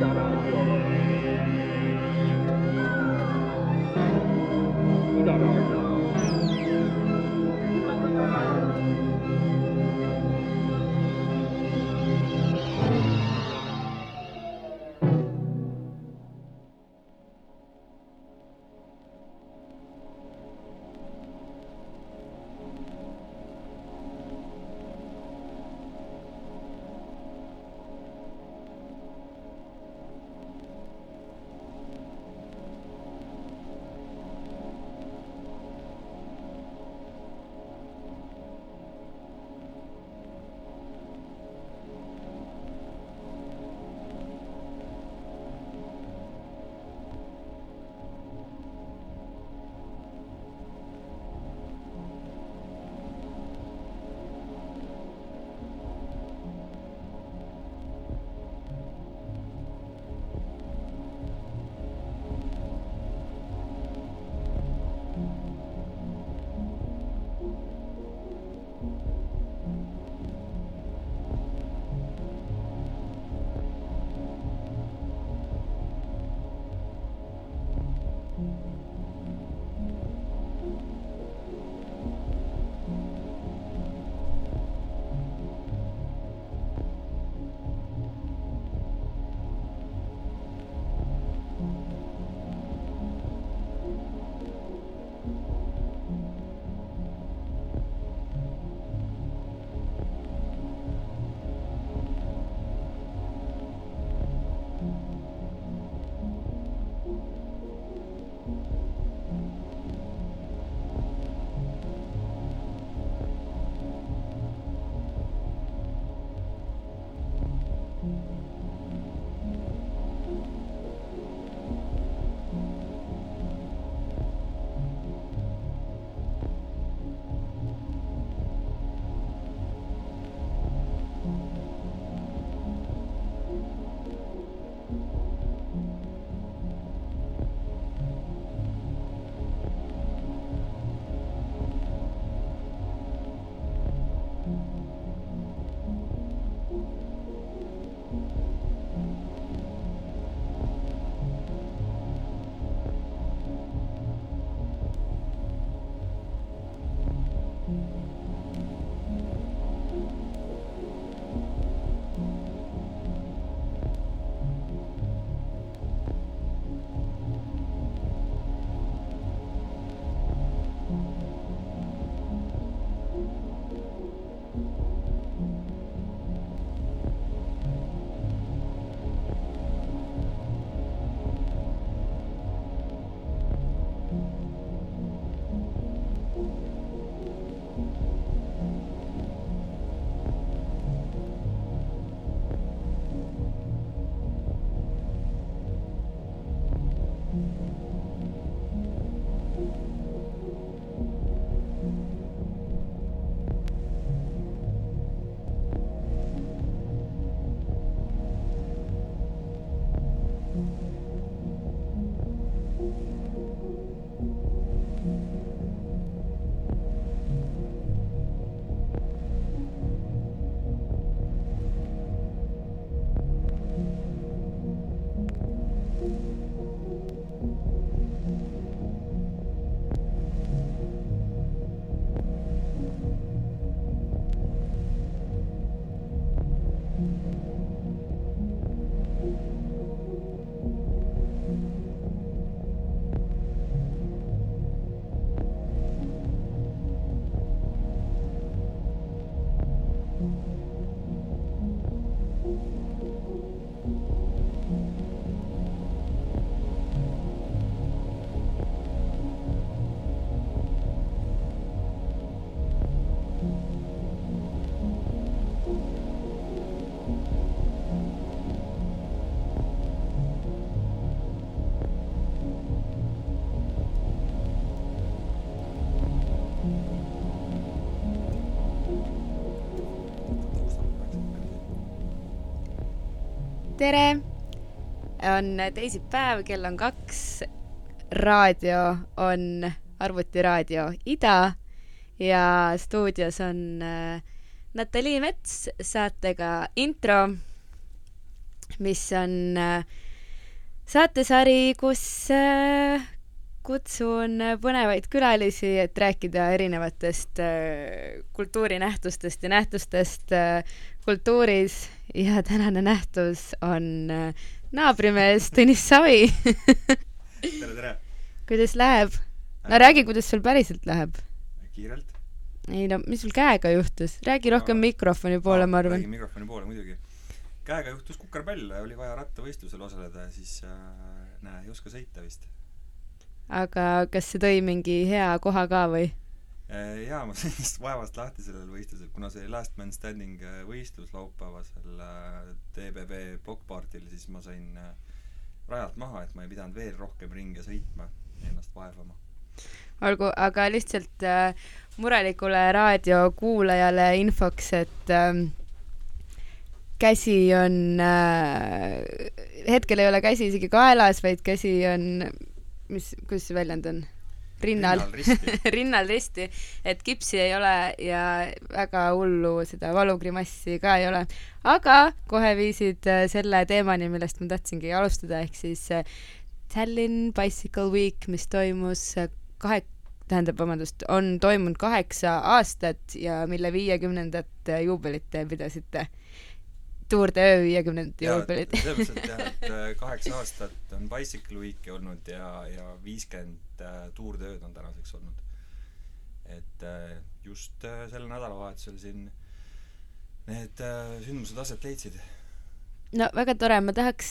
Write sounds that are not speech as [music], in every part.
Thank you. Tere! on teisipäev, kell on kaks. raadio on Arvutiraadio Ida ja stuudios on äh, Natalii Mets saatega intro. mis on äh, saatesari, kus äh, kutsun põnevaid külalisi, et rääkida erinevatest äh, kultuurinähtustest ja nähtustest äh, kultuuris ja tänane nähtus on äh, naabrimees Tõnis Savi tere, tere! kuidas läheb? no räägi, kuidas sul päriselt läheb. kiirelt? ei no, mis sul käega juhtus? räägi rohkem no, mikrofoni poole, ma arvan. räägi mikrofoni poole muidugi. käega juhtus kukerpall, oli vaja rattavõistlusel osaleda ja siis äh, näe, ei oska sõita vist. aga kas see tõi mingi hea koha ka või? Äh, jaa, ma [laughs] sain vist vaevast lahti sellel võistlusel, kuna see Last Man Standing äh, võistlus laupäevasel äh, blokkpartil, siis ma sain rajalt maha, et ma ei pidanud veel rohkem ringe sõitma, ennast vaevama. olgu, aga lihtsalt äh, murelikule raadiokuulajale infoks, et äh, käsi on äh,, hetkel ei ole käsi isegi kaelas, vaid käsi on, mis, kuidas see väljend on? Rinnal, [laughs] rinnal risti, et kipsi ei ole ja väga hullu seda valugrimassi ka ei ole. aga kohe viisid äh, selle teemani, millest ma tahtsingi alustada, ehk siis äh, Tallinn Bicycle Week, mis toimus äh, kahe, tähendab, vabandust, on toimunud kaheksa aastat ja mille viiekümnendat juubelit te pidasite Tour de Öö viiekümnendat juubelit. selles mõttes, et jah, et [laughs] kaheksa aastat on Bicycle Weeki olnud ja, ja viiskümmend Tour de Ööd on tänaseks olnud. et just sel nädalavahetusel siin need sündmused aset leidsid. no väga tore, ma tahaks,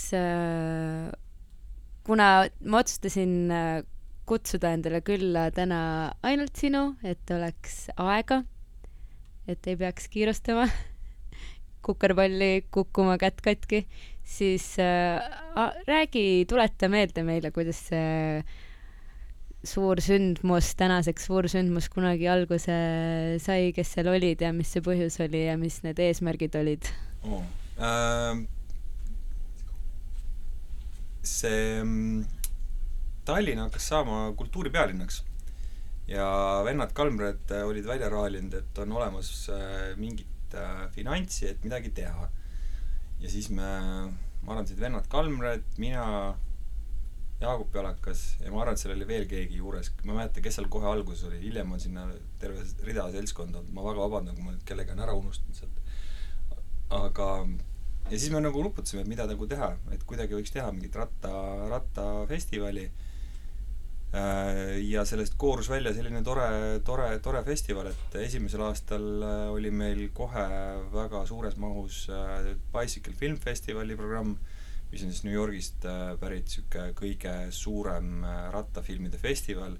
kuna ma otsustasin kutsuda endale külla täna ainult sinu, et oleks aega, et ei peaks kiirustama [laughs] kukerpalli kukkuma kätt katki, siis äh, räägi, tuleta meelde meile, kuidas see suur sündmus, tänaseks suur sündmus kunagi alguse sai, kes seal olid ja mis see põhjus oli ja mis need eesmärgid olid oh.? Äh, see mm, Tallinn hakkas saama kultuuripealinnaks ja vennad Kalmred olid välja raalinud, et on olemas äh, mingid äh, finantsi, et midagi teha. ja siis me, ma arvan, et vennad Kalmred, mina, Jaagup Jalakas ja ma arvan, et seal oli veel keegi juures, ma ei mäleta, kes seal kohe alguses oli, hiljem on sinna terve rida seltskonda olnud, ma väga vabandan, kui ma nüüd kellegi on ära unustanud sealt. aga, ja siis me nagu nuputasime, et mida nagu teha, et kuidagi võiks teha mingit ratta, rattafestivali ja sellest koorus välja selline tore, tore, tore festival, et esimesel aastal äh, oli meil kohe väga suures mahus äh, Bicycle Film Festivali programm, mis on siis New Yorgist pärit niisugune kõige suurem rattafilmide festival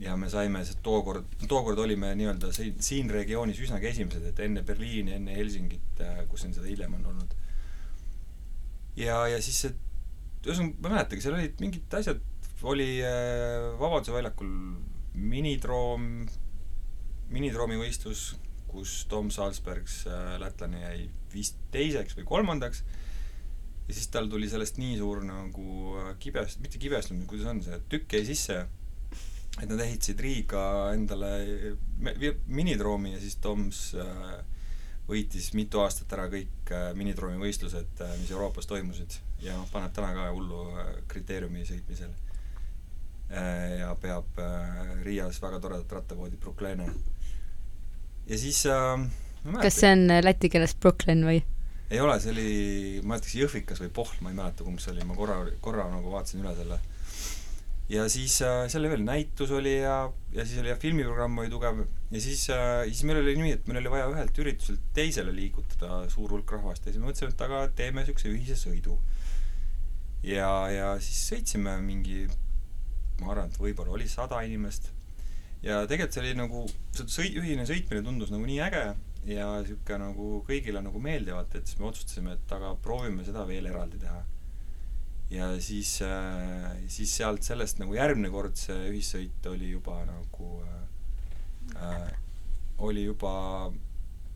ja me saime tookord, tookord olime nii-öelda siin regioonis üsnagi esimesed, et enne Berliini, enne Helsingit, kus on seda hiljem on olnud. ja, ja siis see, ühesõnaga, ma ei mäletagi, seal olid mingid asjad oli äh, Vabaduse väljakul minitroom, minitroomi võistlus, kus Tom Salzbergs, äh, lätlane, jäi vist teiseks või kolmandaks. Ja siis tal tuli sellest nii suur nagu äh, kibest-, mitte kibestumine, kuidas on see, tükk jäi sisse, et nad ehitasid Riiga endale minitroomi ja siis Toms võitis mitu aastat ära kõik minitroomi võistlused, mis Euroopas toimusid. Ja noh, paneb täna ka hullu kriteeriumi sõitmisel. Äh, ja peab äh, Riias väga toredat rattapoodi Brooklyne. ja siis äh, kas see on äh, läti keeles Brooklyn või? ei ole, see oli, ma ütleks Jõhvikas või Pohl, ma ei mäleta, kumb see oli, ma korra, korra nagu vaatasin üle selle. ja siis äh, seal oli veel näitus oli ja, ja siis oli jah, filmiprogramm oli tugev ja siis äh,, siis meil oli nii, et meil oli vaja ühelt ürituselt teisele liigutada suur hulk rahvast ja siis me mõtlesime, et aga teeme niisuguse ühise sõidu. ja, ja siis sõitsime mingi ma arvan, et võib-olla oli sada inimest. ja tegelikult see oli nagu, see sõi-, ühine sõitmine tundus nagu nii äge ja niisugune nagu kõigile nagu meeldivat, et siis me otsustasime, et aga proovime seda veel eraldi teha. ja siis äh,, siis sealt sellest nagu järgmine kord see ühissõit oli juba nagu äh, oli juba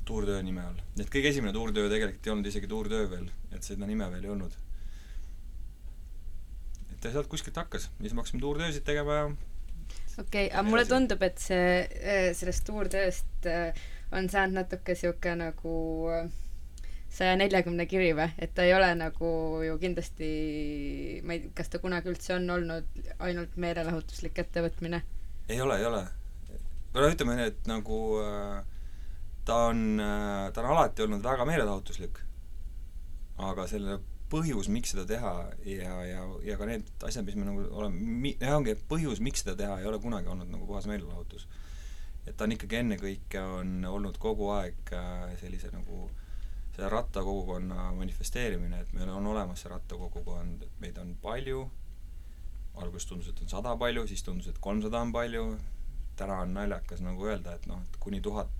Tour d'Öö nime all. et kõige esimene Tour d'Öö tegelikult ei olnud isegi Tour d'Öö veel, et seda nime veel ei olnud et sealt kuskilt hakkas ja siis me hakkasime tuurtöösid tegema ja okei okay,, aga mulle tundub, et see, äh, sellest tuurtööst äh, on saanud natuke sihuke nagu äh, saja neljakümne kiri või, et ta ei ole nagu ju kindlasti, ma ei, kas ta kunagi üldse on olnud ainult meelelahutuslik ettevõtmine? ei ole, ei ole. no ütleme nii, et nagu ta on ta on alati olnud väga meelelahutuslik. aga selle põhjus, miks seda teha ja, ja, ja ka need asjad, mis me nagu oleme, ja ongi põhjus, miks seda teha, ei ole kunagi olnud nagu puhas meelelahutus. et ta on ikkagi ennekõike on olnud kogu aeg äh, sellise nagu see rattakogukonna manifesteerimine, et meil on olemas see rattakogukond, et meid on palju, alguses tundus, et on sada palju, siis tundus, et kolmsada on palju, täna on naljakas nagu öelda, et noh, et kuni tuhat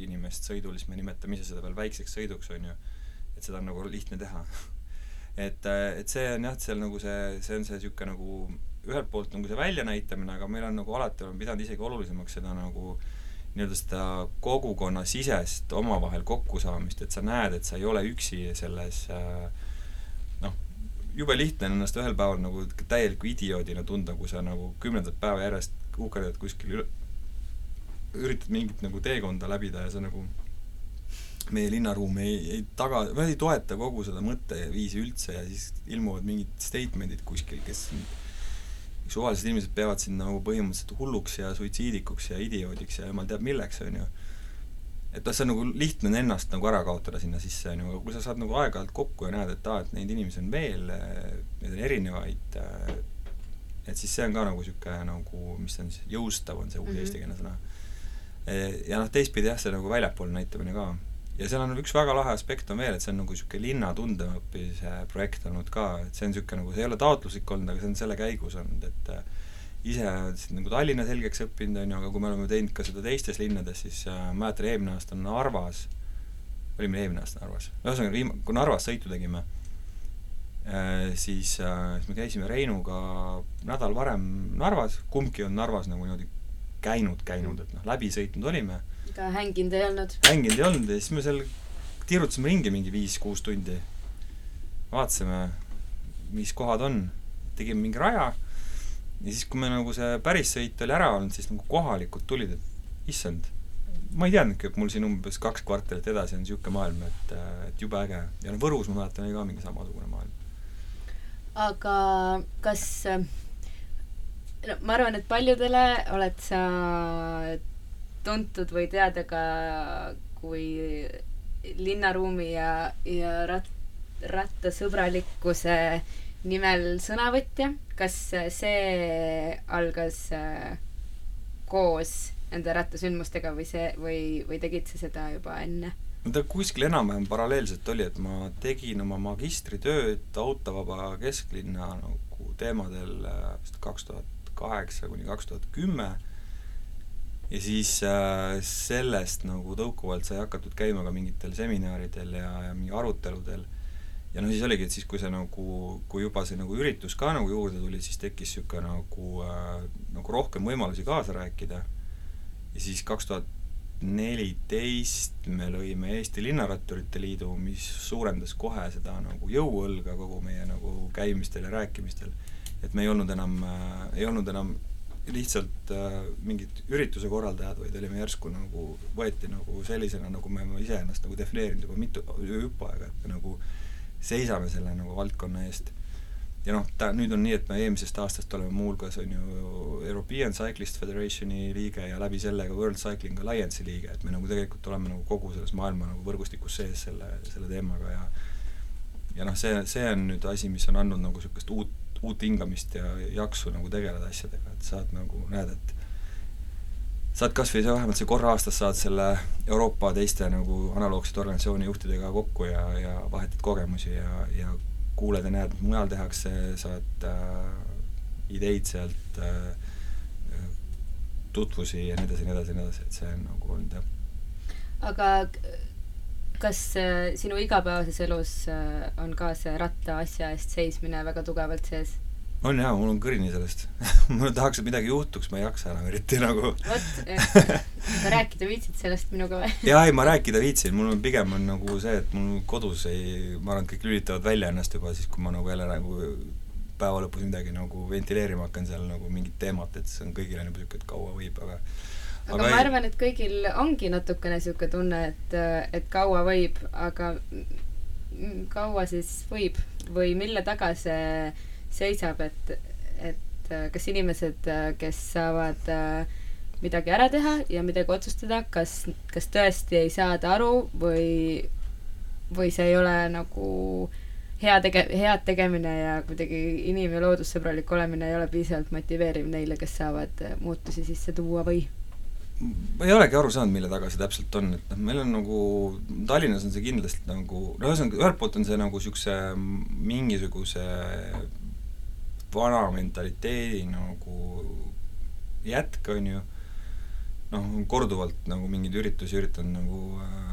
inimest sõidul, siis me nimetame ise seda veel väikseks sõiduks, on ju, et seda on nagu lihtne teha [laughs] et, et see on jah, seal nagu see, see on see niisugune nagu ühelt poolt nagu see väljanäitamine, aga meil on nagu alati olen pidanud isegi olulisemaks seda nagu äh, nii-öelda seda kogukonnasisest omavahel kokkusaamist, et sa näed, et sa ei ole üksi selles äh, noh, jube lihtne on ennast ühel päeval nagu täieliku idioodina tunda, kui sa nagu kümnendat päeva järjest kukerdad kuskil üritad mingit nagu teekonda läbida ja sa nagu meie linnaruum ei, ei taga, või ei toeta kogu seda mõtteviisi üldse ja siis ilmuvad mingid statement'id kuskil, kes suvalised inimesed peavad sind nagu põhimõtteliselt hulluks ja suitsiidikuks ja idioodiks ja jumal teab milleks, on ju. et noh, see on nagu lihtne on ennast nagu ära kaotada sinna sisse, on ju, aga kui sa saad nagu aeg-ajalt kokku ja näed, et aa, et neid inimesi on veel, neid on erinevaid, et siis see on ka nagu niisugune nagu, mis on siis, jõustav on see uus mm -hmm. eestikeelne sõna. ja noh, teistpidi jah, see nagu väljapoole näitamine ka ja seal on üks väga lahe aspekt on veel, et see on nagu niisugune linna tundemaõppimise projekt olnud ka, et see on niisugune nagu, see ei ole taotluslik olnud, aga see on selle käigus olnud, et äh, ise nagu Tallinna selgeks õppinud, on ju, aga kui me oleme teinud ka seda teistes linnades, siis äh, mäletan, eelmine aasta Narvas, olime eelmine aasta Narvas, ühesõnaga viim-, kui Narvas sõitu tegime äh,, siis äh,, siis me käisime Reinuga nädal varem Narvas, kumbki on Narvas nagu niimoodi käinud, käinud, et noh, läbi sõitnud olime ka hänginud ei olnud? hänginud ei olnud ja siis me seal tirutasime ringi mingi viis-kuus tundi. vaatasime, mis kohad on, tegime mingi raja ja siis, kui me nagu see päris sõit oli ära olnud, siis nagu kohalikud tulid, et issand, ma ei teadnudki, et mul siin umbes kaks kvartalit edasi on niisugune maailm, et, et jube äge. ja noh, Võrus ma mäletan, oli ka mingi samasugune maailm. aga kas no ma arvan, et paljudele oled sa tuntud või teada ka kui linnaruumi ja, ja rat-, rattasõbralikkuse nimel sõnavõtja. kas see algas äh, koos nende rattasündmustega või see, või, või tegid sa seda juba enne? no ta kuskil enam-vähem paralleelselt oli, et ma tegin oma magistritööd autovaba kesklinna nagu teemadel äh, vist kaks tuhat kaheksa kuni kaks tuhat kümme ja siis äh, sellest nagu tõukuvalt sai hakatud käima ka mingitel seminaridel ja, ja mingi aruteludel. ja no siis oligi, et siis, kui see nagu, kui juba see nagu üritus ka nagu juurde tuli, siis tekkis niisugune nagu äh,, nagu rohkem võimalusi kaasa rääkida. ja siis kaks tuhat neliteist me lõime Eesti Linnaratturite Liidu, mis suurendas kohe seda nagu jõuõlga kogu meie nagu käimistel ja rääkimistel. et me ei olnud enam äh,, ei olnud enam lihtsalt äh, mingid ürituse korraldajad, vaid olime järsku nagu, võeti nagu sellisena, nagu me oleme iseennast nagu defineerinud juba mitu, jupp aega, et me nagu seisame selle nagu valdkonna eest. ja noh, ta nüüd on nii, et me eelmisest aastast oleme muuhulgas on ju European Cyclist Federationi liige ja läbi selle ka World Cycling Alliance'i liige, et me nagu tegelikult oleme nagu kogu selles maailma nagu võrgustikus sees selle, selle teemaga ja ja noh, see, see on nüüd asi, mis on andnud nagu niisugust uut uut hingamist ja jaksu nagu tegeleda asjadega, et saad nagu, näed, et saad kas või see vähemalt see korra aastas saad selle Euroopa teiste nagu analoogsete organisatsiooni juhtidega kokku ja, ja vahetad kogemusi ja, ja kuuled ja näed, mujal tehakse, saad äh, ideid sealt äh,, tutvusi ja nii edasi, nii edasi, nii edasi, et see on nagu olnud jah. aga kas äh, sinu igapäevases elus äh, on ka see rattaasja eest seismine väga tugevalt sees? on jaa, mul on kõrini sellest [laughs] ma tahaks, et midagi juhtuks, ma ei jaksa enam eriti nagu. vot, [laughs] sa rääkida viitsid sellest minuga või? jaa, ei ma rääkida viitsin, mul on pigem on nagu see, et mul kodus ei, ma arvan, et kõik lülitavad välja ennast juba siis, kui ma nagu jälle nagu päeva lõpus midagi nagu ventileerima hakkan seal nagu mingit teemat, et see on kõigile nagu niisugune, et kaua võib, aga aga, aga ma ei... arvan, et kõigil ongi natukene niisugune tunne, et, et kaua võib, aga kaua siis võib või mille taga see seisab, et, et kas inimesed, kes saavad äh, midagi ära teha ja midagi otsustada, kas, kas tõesti ei saada aru või, või see ei ole nagu hea tege-, head tegemine ja kuidagi inim- ja loodussõbralik olemine ei ole piisavalt motiveeriv neile, kes saavad muutusi sisse tuua või? Ma ei olegi aru saanud, mille taga see täpselt on, et noh, meil on nagu, Tallinnas on see kindlasti nagu, no ühesõnaga, ühelt poolt on see nagu niisuguse mingisuguse vana mentaliteedi nagu jätk, on ju, noh, korduvalt nagu mingeid üritusi üritanud nagu äh,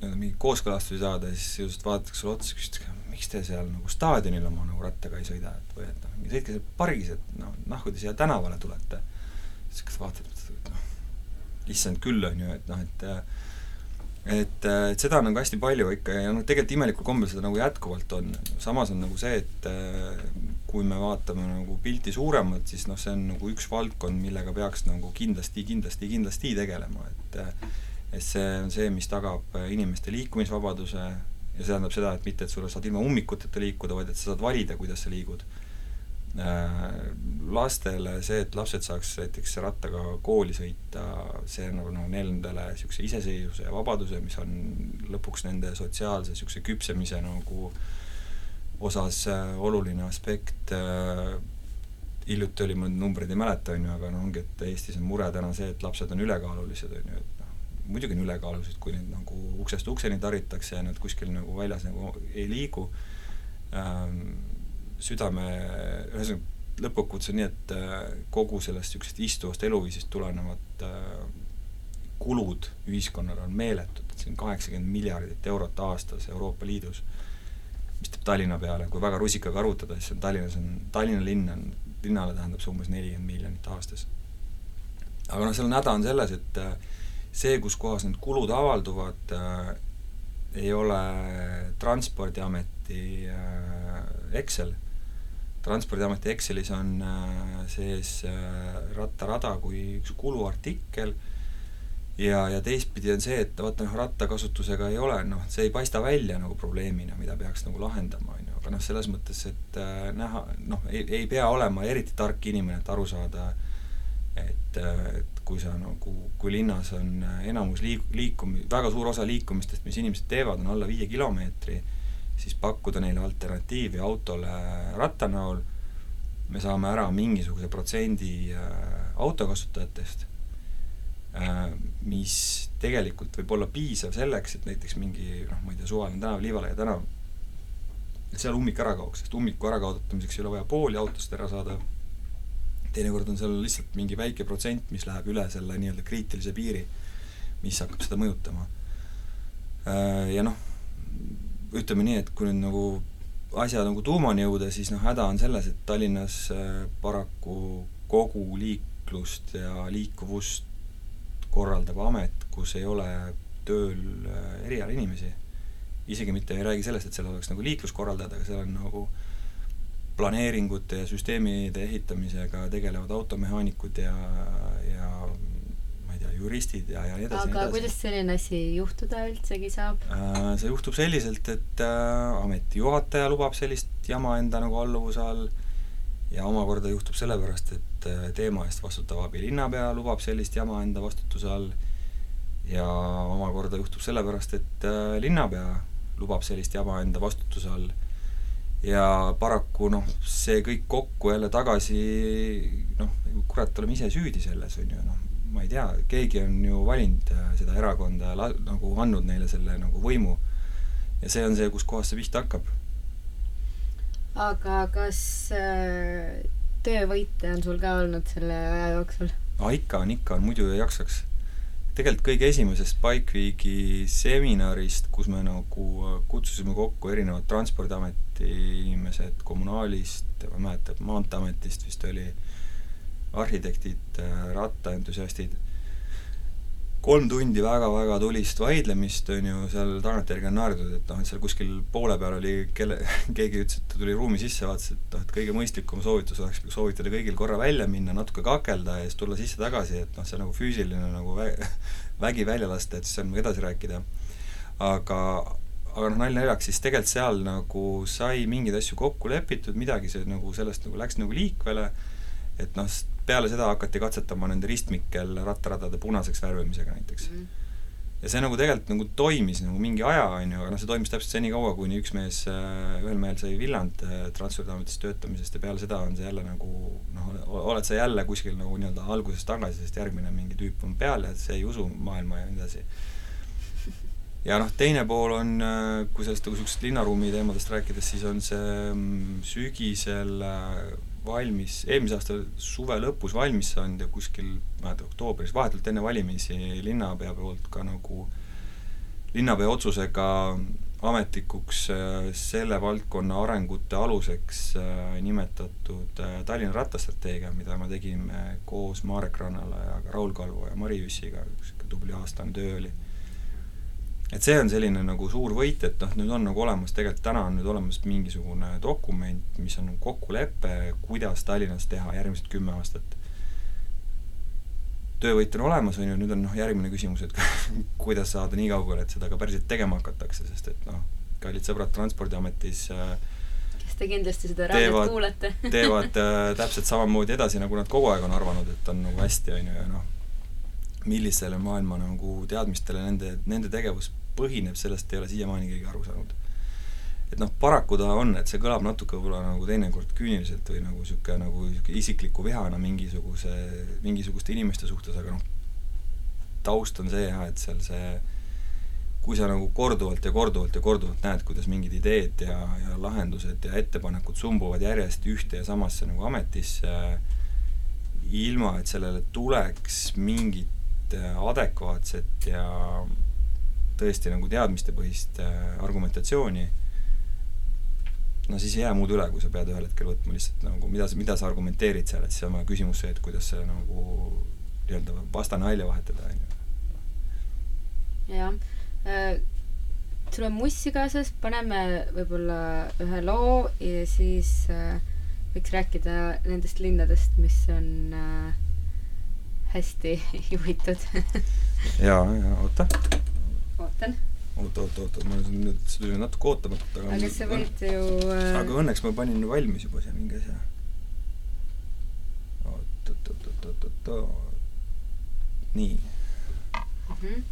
nii-öelda mingeid kooskõlastusi saada ja siis just vaadatakse sulle otsa, küsitakse, miks te seal nagu staadionil oma nagu rattaga ei sõida, et või et noh, sõitke seal pargis, et noh, nahku te siia tänavale tulete. siis kas vaatad, issand küll, on ju, et noh, et et, et seda on nagu hästi palju ikka ja noh, tegelikult imelikul kombel seda nagu jätkuvalt on. samas on nagu see, et kui me vaatame nagu pilti suuremalt, siis noh, see on nagu üks valdkond, millega peaks nagu kindlasti, kindlasti, kindlasti tegelema, et et see on see, mis tagab inimeste liikumisvabaduse ja see tähendab seda, et mitte, et sulle saad ilma ummikuteta liikuda, vaid et sa saad valida, kuidas sa liigud. Lastele see, et lapsed saaks näiteks rattaga kooli sõita, see on nagu no, nendele niisuguse iseseisvuse ja vabaduse, mis on lõpuks nende sotsiaalse niisuguse küpsemise nagu äh, osas äh, oluline aspekt. Äh, hiljuti oli, ma nüüd numbreid ei mäleta, on ju, aga noh, ongi, et Eestis on mure täna see, et lapsed on ülekaalulised, on ju, et noh, muidugi on ülekaalulised, kui neid nagu uksest ukseni taritakse ja nad kuskil nagu väljas nagu ei liigu. Ähm,, südame, ühesõnaga, lõppkokkuvõttes on nii, et äh, kogu sellest niisugusest istuvast eluviisist tulenevad äh, kulud ühiskonnale on meeletud, et see on kaheksakümmend miljardit eurot aastas Euroopa Liidus mis teeb Tallinna peale, kui väga rusikaga arvutada, siis on Tallinnas on, Tallinna linn on, linnale tähendab see umbes nelikümmend miljonit aastas. aga noh, seal on häda on selles, et äh, see, kus kohas need kulud avalduvad ei ole Transpordiameti Excel. Transpordiameti Excelis on äh, sees äh, rattarada kui üks kuluartikkel. Ja, ja teistpidi on see, et vaata noh, rattakasutusega ei ole, noh, see ei paista välja nagu probleemina, mida peaks nagu lahendama, on ju, aga noh, selles mõttes, et äh, näha, noh, ei, ei pea olema eriti tark inimene, et aru saada, et, et kui sa nagu, kui linnas on enamus liik-, liikum-, väga suur osa liikumistest, mis inimesed teevad, on alla viie kilomeetri, siis pakkuda neile alternatiivi autole ratta näol, me saame ära mingisuguse protsendi äh, autokasutajatest Äh, mis tegelikult võib olla piisav selleks, et näiteks mingi noh, ma ei tea, suvaline tänav, Liivalaia tänav, et seal ummik ära kaoks, sest ummiku ärakaotamiseks ei ole vaja pooli autost ära saada, teinekord on seal lihtsalt mingi väike protsent, mis läheb üle selle nii-öelda kriitilise piiri, mis hakkab seda mõjutama. Äh, ja noh, ütleme nii, et kui nüüd nagu asja nagu tuumani jõuda, siis noh, häda on selles, et Tallinnas äh, paraku kogu liiklust ja liikuvust korraldab amet, kus ei ole tööl äh, erialainimesi. isegi mitte ei räägi sellest, et seal oleks nagu liikluskorraldajad, aga seal on nagu planeeringute ja süsteemide ehitamisega tegelevad automehaanikud ja, ja ma ei tea, juristid ja, ja nii edasi. aga kuidas selline asi juhtuda üldsegi saab? Äh, see juhtub selliselt, et äh, ameti juhataja lubab sellist jama enda nagu alluvuse all ja omakorda juhtub sellepärast, et äh, teema eest vastutav abilinnapea lubab sellist jama enda vastutuse all ja omakorda juhtub sellepärast, et linnapea lubab sellist jama enda vastutuse all. ja paraku noh, see kõik kokku jälle tagasi noh, kurat, oleme ise süüdi selles, on ju, noh, ma ei tea, keegi on ju valinud äh, seda erakonda nagu andnud neile selle nagu võimu. ja see on see, kuskohast see pihta hakkab. aga kas äh töövõite on sul ka olnud selle aja jooksul? aa, ikka on, ikka on, muidu ei jaksaks. tegelikult kõige esimesest Bikeweeki seminarist, kus me nagu kutsusime kokku erinevad Transpordiameti inimesed kommunaalist, ma ei mäleta, Maanteeametist vist oli, arhitektid, rattaentusiastid, kolm tundi väga-väga tulist vaidlemist, on ju, seal tagantjärgi on naerdud, et noh, et seal kuskil poole peal oli kelle, [laughs] keegi ütles, et ta tuli ruumi sisse, vaatas, et noh, et kõige mõistlikum soovitus oleks soovitada kõigil korra välja minna, natuke kakelda ja siis tulla sisse-tagasi, et noh, see nagu füüsiline nagu vä-, [laughs] vägi välja lasta, et siis on edasi rääkida. aga, aga noh, nalja naljaks, siis tegelikult seal nagu sai mingeid asju kokku lepitud, midagi see nagu sellest nagu läks nagu liikvele, et noh, peale seda hakati katsetama nende ristmikel rattaradade punaseks värvimisega näiteks mm. -hmm ja see nagu tegelikult nagu toimis nagu mingi aja, on ju, aga noh, see toimis täpselt senikaua, kuni üks mees, äh, ühel mehel sai villand äh, Transpordiametis töötamisest ja peale seda on see jälle nagu noh, oled sa jälle kuskil nagu nii-öelda alguses tagasi, sest järgmine mingi tüüp on peal ja see ei usu maailma ja nii edasi. ja noh, teine pool on, äh, kui sellest nagu niisugusest linnaruumi teemadest rääkides, siis on see mm, sügisel valmis, eelmise aasta suve lõpus valmis saanud ja kuskil, ma ei mäleta, oktoobris, vahetult enne valimisi linnapea poolt ka nagu linnapea otsusega ametlikuks äh, selle valdkonna arengute aluseks äh, nimetatud äh, Tallinna rattastrateegia, mida me tegime koos Marek Rannala ja ka Raul Kalvo ja Mari Jüssiga, üks tubli aastane töö oli et see on selline nagu suur võit, et noh, nüüd on nagu olemas, tegelikult täna on nüüd olemas mingisugune dokument, mis on kokkulepe, kuidas Tallinnas teha järgmised kümme aastat. töövõit on olemas, on ju, nüüd on noh, järgmine küsimus, et [laughs] kuidas saada nii kaugele, et seda ka päriselt tegema hakatakse, sest et noh, kallid sõbrad Transpordiametis äh, kes te kindlasti seda raadiot kuulete teevad äh, [laughs] täpselt samamoodi edasi, nagu nad kogu aeg on arvanud, et on nagu hästi, on ju, ja noh, millisele maailma nagu teadmistele nende, nende tegevus põhineb, sellest ei ole siiamaani keegi aru saanud. et noh, paraku ta on, et see kõlab natuke võib-olla nagu teinekord küüniliselt või nagu niisugune nagu niisugune isikliku vihana mingisuguse, mingisuguste inimeste suhtes, aga noh, taust on see jah, et seal see kui sa nagu korduvalt ja korduvalt ja korduvalt näed, kuidas mingid ideed ja, ja lahendused ja ettepanekud sumbuvad järjest ühte ja samasse nagu ametisse, ilma et sellele tuleks mingit adekvaatset ja tõesti nagu teadmistepõhist äh, argumentatsiooni, no siis ei jää muud üle, kui sa pead ühel hetkel võtma lihtsalt nagu, mida sa, mida sa argumenteerid seal, et siis on küsimus see, et kuidas see nagu nii-öelda vastane välja vahetada, on ju. jah äh,, sul on mussi kaasas, paneme võib-olla ühe loo ja siis äh, võiks rääkida nendest linnadest, mis on äh, hästi [laughs] juhitud ja, ja oota ootan. oota, oota, oota, ma nüüd, see tuli natuke ootamatult, aga aga sa võid ju äh... aga õnneks ma panin valmis juba siia mingi asja. oot, oot, oot, oot, oot, oot, oot. nii mm. -hmm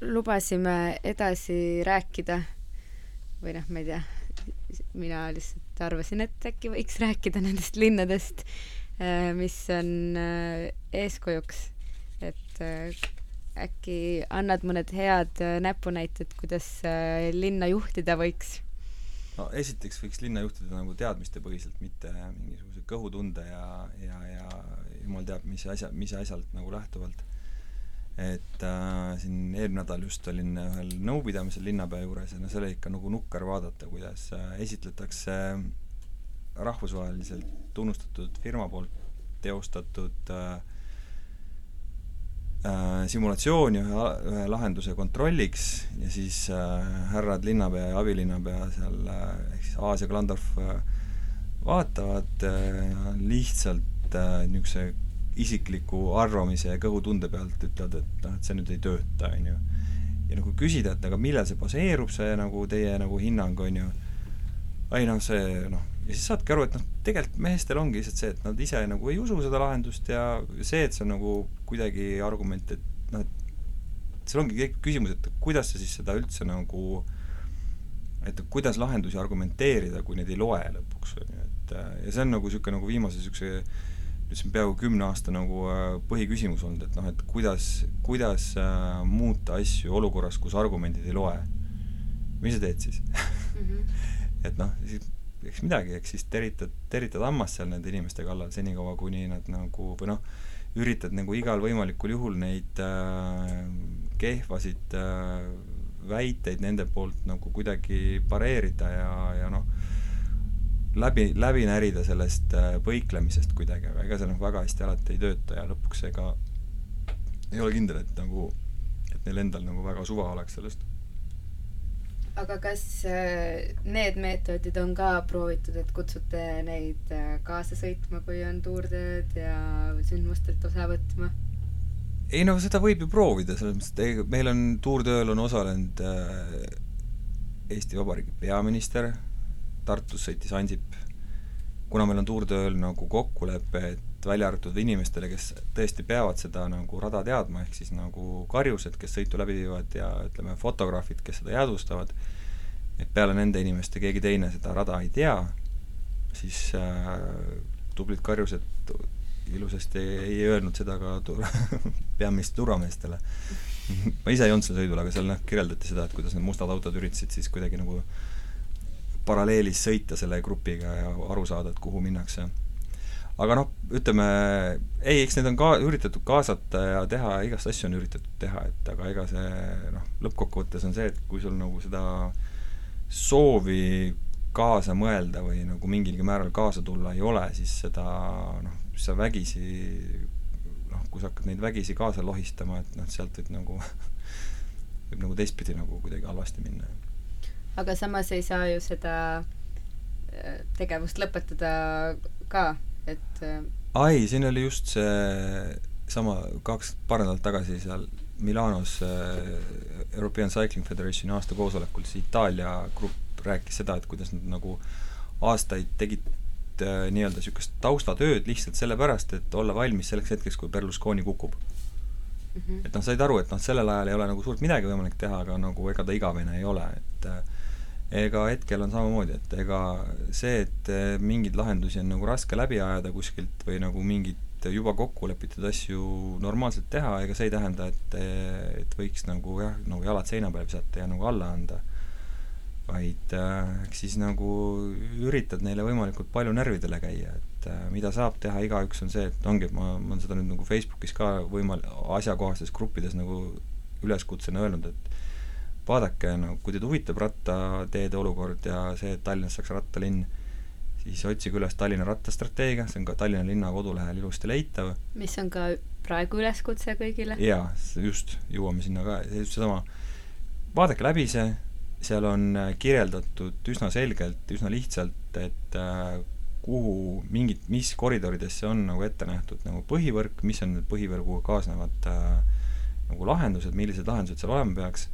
lubasime edasi rääkida. Või noh, ma ei tea, mina lihtsalt arvasin, et äkki võiks rääkida nendest linnadest, äh, mis on äh, eeskujuks, et äh, äkki annad mõned head näpunäited, kuidas linna juhtida võiks? no esiteks võiks linna juhtida nagu teadmistepõhiselt, mitte mingisuguse kõhutunde ja, ja, ja jumal teab, mis asja, mis asjalt nagu lähtuvalt et äh, siin eelmine nädal just olin ühel nõupidamisel linnapea juures ja no see oli ikka nagu nukker vaadata, kuidas äh, esitletakse rahvusvaheliselt tunnustatud firma poolt teostatud äh, äh, simulatsiooni ühe, ühe lahenduse kontrolliks ja siis äh, härrad linnapea ja abilinnapea seal äh, ehk siis Aas ja Klandorf äh, vaatavad äh, lihtsalt äh, niisuguse isikliku arvamise ja kõhutunde pealt ütlevad, et noh, et see nüüd ei tööta, on ju. ja nagu küsida, et aga millel see baseerub, see nagu teie nagu hinnang, on ju, ei noh, see noh, ja siis saadki aru, et noh, tegelikult meestel ongi lihtsalt see, et nad ise nagu ei usu seda lahendust ja see, et see on nagu kuidagi argument, et noh, et seal ongi küsimus, et kuidas sa siis seda üldse nagu et kuidas lahendusi argumenteerida, kui neid ei loe lõpuks, on ju, et ja see on nagu niisugune nagu viimase niisuguse see on peaaegu kümne aasta nagu äh, põhiküsimus olnud, et noh, et kuidas, kuidas äh, muuta asju olukorras, kus argumendid ei loe. mis sa teed siis mm? -hmm. [laughs] et noh, siis eks midagi, eks siis teritad, teritad hammast seal nende inimeste kallal senikaua, kuni nad nagu või noh, üritad nagu igal võimalikul juhul neid äh, kehvasid äh, väiteid nende poolt nagu kuidagi pareerida ja, ja noh, läbi, läbi närida sellest äh, põiklemisest kuidagi, aga ega see noh, väga hästi alati ei tööta ja lõpuks ega ei ole kindel, et nagu, et neil endal nagu väga suva oleks sellest. aga kas äh, need meetodid on ka proovitud, et kutsute neid äh, kaasa sõitma, kui on tuurtööd ja sündmustelt osa võtma? ei no seda võib ju proovida, selles mõttes, et meil on tuurtööl on osalenud Eesti Vabariigi peaminister Tartus sõitis Ansip, kuna meil on tuurtööl nagu kokkulepe, et välja arvatud inimestele, kes tõesti peavad seda nagu rada teadma, ehk siis nagu karjused, kes sõitu läbi viivad ja ütleme, fotograafid, kes seda jäädvustavad, et peale nende inimeste keegi teine seda rada ei tea, siis äh, tublid karjused ilusasti ei, ei öelnud seda ka [laughs] peaministri turvameestele. Ma ise ei olnud seal sõidul, aga seal noh, kirjeldati seda, et kuidas need mustad autod üritasid siis kuidagi nagu paralleelis sõita selle grupiga ja aru saada, et kuhu minnakse. aga noh, ütleme, ei, eks need on ka üritatud kaasata ja teha, igast asju on üritatud teha, et aga ega see noh, lõppkokkuvõttes on see, et kui sul nagu seda soovi kaasa mõelda või nagu mingilgi määral kaasa tulla ei ole, siis seda noh, sa vägisi noh, kui sa hakkad neid vägisi kaasa lohistama, et noh, sealt võib nagu [laughs] võib nagu teistpidi nagu kuidagi halvasti minna aga samas ei saa ju seda äh, tegevust lõpetada ka, et äh, ai, siin oli just see sama kaks, paar nädalat tagasi seal Milanos äh, European Cycling Federationi aasta koosolekul siis Itaalia grupp rääkis seda, et kuidas nad nagu aastaid tegid nii-öelda niisugust taustatööd lihtsalt sellepärast, et olla valmis selleks hetkeks, kui Berlusconi kukub mm. -hmm. et noh, said aru, et noh, sellel ajal ei ole nagu suurt midagi võimalik teha, aga nagu ega ta igavene ei ole, et äh, ega hetkel on samamoodi, et ega see, et eh, mingeid lahendusi on nagu raske läbi ajada kuskilt või nagu mingit juba kokku lepitud asju normaalselt teha, ega see ei tähenda, et, eh, et võiks nagu jah, nagu jalad seina peale visata ja nagu alla anda. vaid äh, eks siis nagu üritad neile võimalikult palju närvidele käia, et äh, mida saab teha igaüks, on see, et ongi, et ma, ma olen seda nüüd nagu Facebookis ka võimal-, asjakohastes gruppides nagu üleskutsena öelnud, et vaadake, no kui teid huvitab rattateede olukord ja see, et Tallinnas saaks rattalinn, siis otsige üles Tallinna rattastrateegia, see on ka Tallinna linna kodulehel ilusti leitav. mis on ka praegu üleskutse kõigile? jaa, just, jõuame sinna ka, seesama, vaadake läbi see, seal on äh, kirjeldatud üsna selgelt, üsna lihtsalt, et äh, kuhu mingid, mis koridorides see on nagu ette nähtud nagu põhivõrk, mis on need põhivõrguga kaasnevad äh, nagu lahendused, millised lahendused seal olema peaks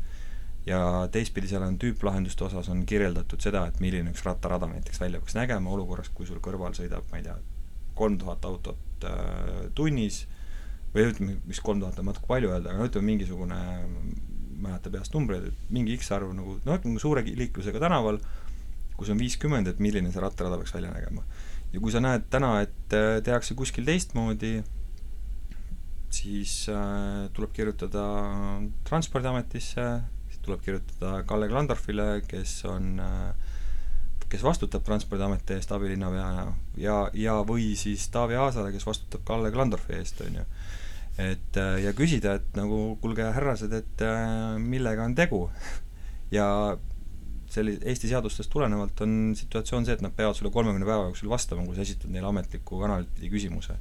ja teistpidi seal on tüüplahenduste osas on kirjeldatud seda, et milline üks rattarada näiteks välja peaks nägema olukorras, kui sul kõrval sõidab, ma ei tea, kolm tuhat autot äh, tunnis või ütleme, mis kolm tuhat on natuke palju öelda, aga ütleme mingisugune, ma ei mäleta peast numbreid, et mingi X arv nagu noh, nagu suure liiklusega tänaval, kus on viiskümmend, et milline see rattarada peaks välja nägema. ja kui sa näed täna, et äh, tehakse kuskil teistmoodi, siis äh, tuleb kirjutada Transpordiametisse, siis tuleb kirjutada Kalle Klandorfile, kes on kes vastutab Transpordiameti eest abilinnapeana ja, ja või siis Taavi Aasale, kes vastutab Kalle Klandorfi eest, on ju. et ja küsida, et nagu kuulge, härrased, et millega on tegu [laughs] ja selli-, Eesti seadustest tulenevalt on situatsioon see, et nad peavad sulle kolmekümne päeva jooksul vastama, kui sa esitad neile ametliku kanalit pidi küsimuse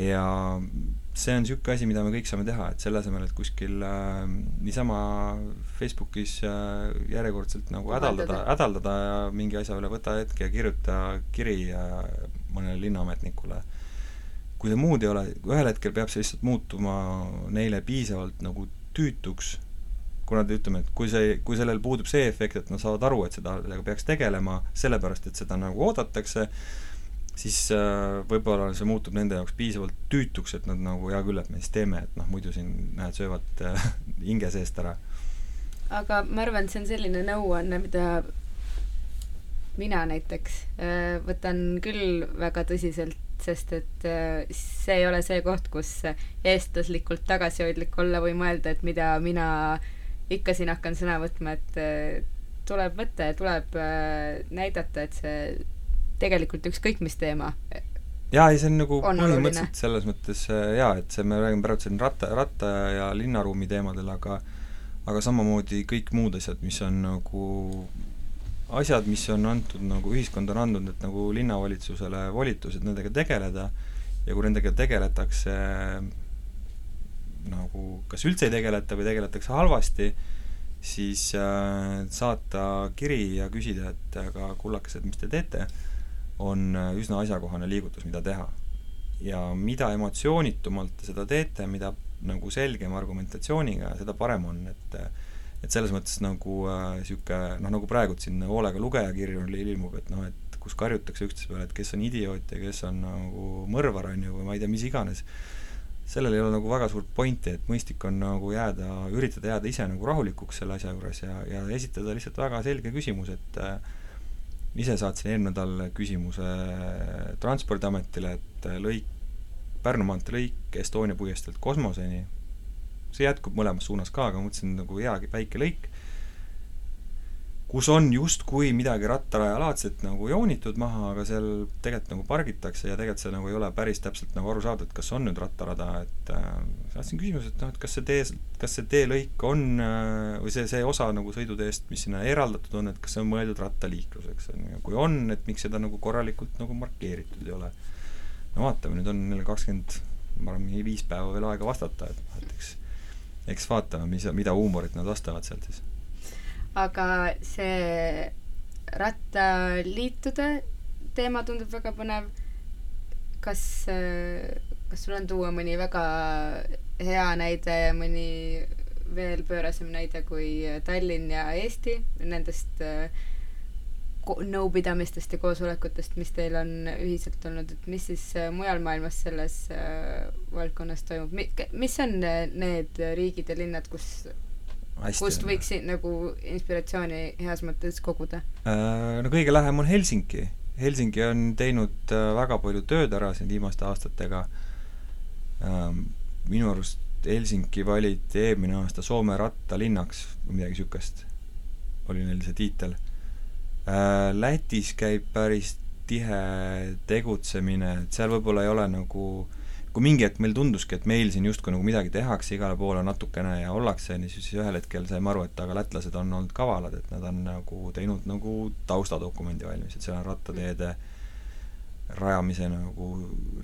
ja see on niisugune asi, mida me kõik saame teha, et selle asemel, et kuskil äh, niisama Facebookis äh, järjekordselt nagu hädaldada, hädaldada ja mingi asja üle võta hetk ja kirjuta kiri äh, mõnele linnaametnikule. kui see muud ei ole, ühel hetkel peab see lihtsalt muutuma neile piisavalt nagu tüütuks, kuna te ütleme, et kui see, kui sellel puudub see efekt, et nad saavad aru, et seda, sellega peaks tegelema, sellepärast et seda nagu oodatakse, siis äh, võib-olla see muutub nende jaoks piisavalt tüütuks, et nad nagu hea küll, et me siis teeme, et noh, muidu siin näed, söövad äh, [laughs] hinge seest ära. aga ma arvan, et see on selline nõuanne, mida mina näiteks äh, võtan küll väga tõsiselt, sest et äh, see ei ole see koht, kus eestlaslikult tagasihoidlik olla või mõelda, et mida mina ikka siin hakkan sõna võtma, et äh, tuleb võtta ja tuleb äh, näidata, et see tegelikult ükskõik mis teema jaa, ei see on nagu põhimõtteliselt selles mõttes äh, jaa, et see, me räägime praegu siin ratta, ratta ja linnaruumi teemadel, aga aga samamoodi kõik muud asjad, mis on nagu asjad, mis on antud nagu, ühiskond on andnud, et nagu linnavalitsusele volitused nendega tegeleda ja kui nendega tegeletakse nagu kas üldse ei tegeleta või tegeletakse halvasti, siis äh, saata kiri ja küsida, et aga kullakesed, mis te teete on äh, üsna asjakohane liigutus, mida teha. ja mida emotsioonitumalt te seda teete, mida nagu selgema argumentatsiooniga, seda parem on, et et selles mõttes nagu niisugune äh, noh, nagu praegu siin hoolega lugejakirju ilmub, et noh, et kus karjutakse üksteise peale, et kes on idioot ja kes on nagu mõrvar, on ju, või ma ei tea, mis iganes, sellel ei ole nagu väga suurt pointi, et mõistlik on nagu jääda, üritada jääda ise nagu rahulikuks selle asja juures ja, ja esitada lihtsalt väga selge küsimus, et äh, ise saatsin eelmine nädal küsimuse Transpordiametile, et lõik, Pärnu maantee lõik Estonia puiesteelt kosmoseni, see jätkub mõlemas suunas ka, aga mõtlesin nagu hea väike lõik kus on justkui midagi rattarajalaadset nagu joonitud maha, aga seal tegelikult nagu pargitakse ja tegelikult see nagu ei ole päris täpselt nagu aru saada, et kas on nüüd rattarada, et äh, saatsin küsimuse, et noh, et kas see tee, kas see teelõik on äh, või see, see osa nagu sõiduteest, mis sinna eraldatud on, et kas see on mõeldud rattaliikluseks, on ju, kui on, et miks seda nagu korralikult nagu markeeritud ei ole. no vaatame, nüüd on neil kakskümmend, ma arvan, mingi viis päeva veel aega vastata, et noh, et eks eks vaatame, mis, mida huumorit nad vastavad sealt siis aga see rattaliitude teema tundub väga põnev. kas, kas sul on tuua mõni väga hea näide ja mõni veel pöörasem näide kui Tallinn ja Eesti? Nendest nõupidamistest ja koosolekutest, mis teil on ühiselt olnud, et mis siis mujal maailmas selles valdkonnas toimub, mis on need riigid ja linnad, kus kust võiks nagu inspiratsiooni heas mõttes koguda? Äh, no kõige lähem on Helsingi. Helsingi on teinud äh, väga palju tööd ära siin viimaste aastatega. Ähm, minu arust Helsingi valiti eelmine aasta Soome rattalinnaks või midagi niisugust, oli neil see tiitel. Äh, Lätis käib päris tihe tegutsemine, et seal võib-olla ei ole nagu äh, kui mingi hetk meil tunduski, et meil siin justkui nagu midagi tehakse igale poole natukene ja ollakse, nii siis ühel hetkel saime aru, et aga lätlased on olnud kavalad, et nad on nagu teinud nagu taustadokumendi valmis, et seal on rattateede rajamise nagu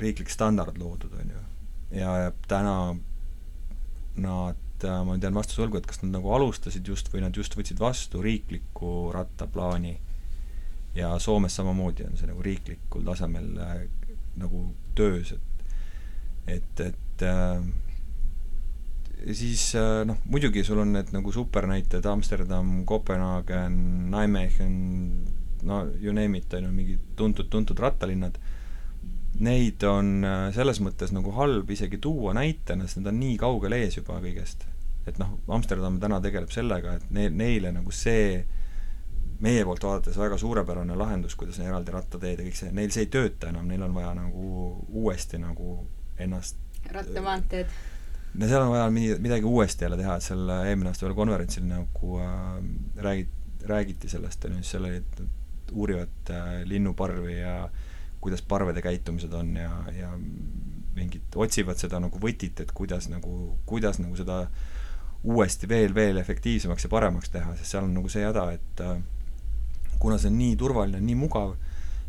riiklik standard loodud, on ju. ja täna nad, ma tean vastuse võlgu, et kas nad nagu alustasid just või nad just võtsid vastu riikliku rattaplaani ja Soomes samamoodi on see nagu riiklikul tasemel äh, nagu töös, et et, et äh, siis äh, noh, muidugi sul on need nagu supernäited Amsterdam, Kopenhaagen, Nijmegen, no you name it, on ju, mingid tuntud-tuntud rattalinnad, neid on äh, selles mõttes nagu halb isegi tuua näitena, sest nad on nii kaugel ees juba kõigest. et noh, Amsterdam täna tegeleb sellega, et ne-, neile nagu see meie poolt vaadates väga suurepärane lahendus, kuidas on eraldi rattateed ja kõik see, neil see ei tööta enam, neil on vaja nagu uuesti nagu ennast rattamaanteed. no seal on vaja midagi uuesti jälle teha, et seal eelmine aasta ühel konverentsil nagu äh, räägid-, räägiti sellest, on ju, siis seal olid, uurivad äh, linnuparvi ja kuidas parvede käitumised on ja, ja mingid, otsivad seda nagu võtit, et kuidas nagu, kuidas nagu seda uuesti veel, veel efektiivsemaks ja paremaks teha, sest seal on nagu see häda, et äh, kuna see on nii turvaline, nii mugav,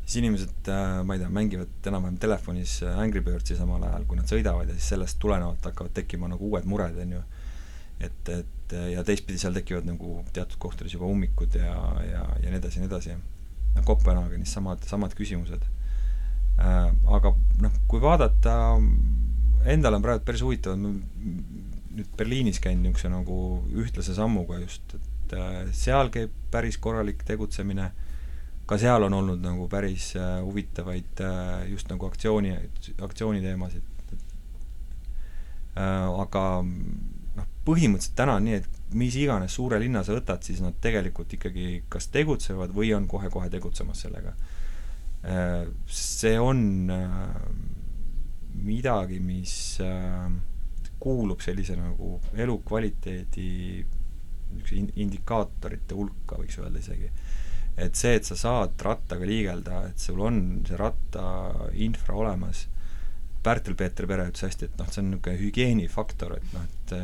siis inimesed, äh, ma ei tea, mängivad enam-vähem telefonis äh, Angry Birdsi samal ajal, kui nad sõidavad ja siis sellest tulenevalt hakkavad tekkima nagu uued mured, on ju. et, et ja teistpidi seal tekivad nagu teatud kohtades juba ummikud ja, ja, ja nii edasi ja nii edasi. noh, Kopenhaagenis samad, samad küsimused äh,. aga noh, kui vaadata, endal on praegu päris huvitav, nüüd Berliinis käin niisuguse nagu ühtlase sammuga just, et äh, seal käib päris korralik tegutsemine, ka seal on olnud nagu päris äh, huvitavaid äh, just nagu aktsiooni, aktsiooniteemasid. aga noh, põhimõtteliselt täna on nii, et mis iganes suure linna sa võtad, siis nad tegelikult ikkagi kas tegutsevad või on kohe-kohe tegutsemas sellega. see on midagi, mis kuulub sellise nagu elukvaliteedi niisuguse indikaatorite hulka, võiks öelda isegi. Et see, et sa saad rattaga liigelda, et sul on see rattainfra olemas, Pärtel-Peeter Pere ütles hästi, et noh, see on niisugune hügieenifaktor, et noh, et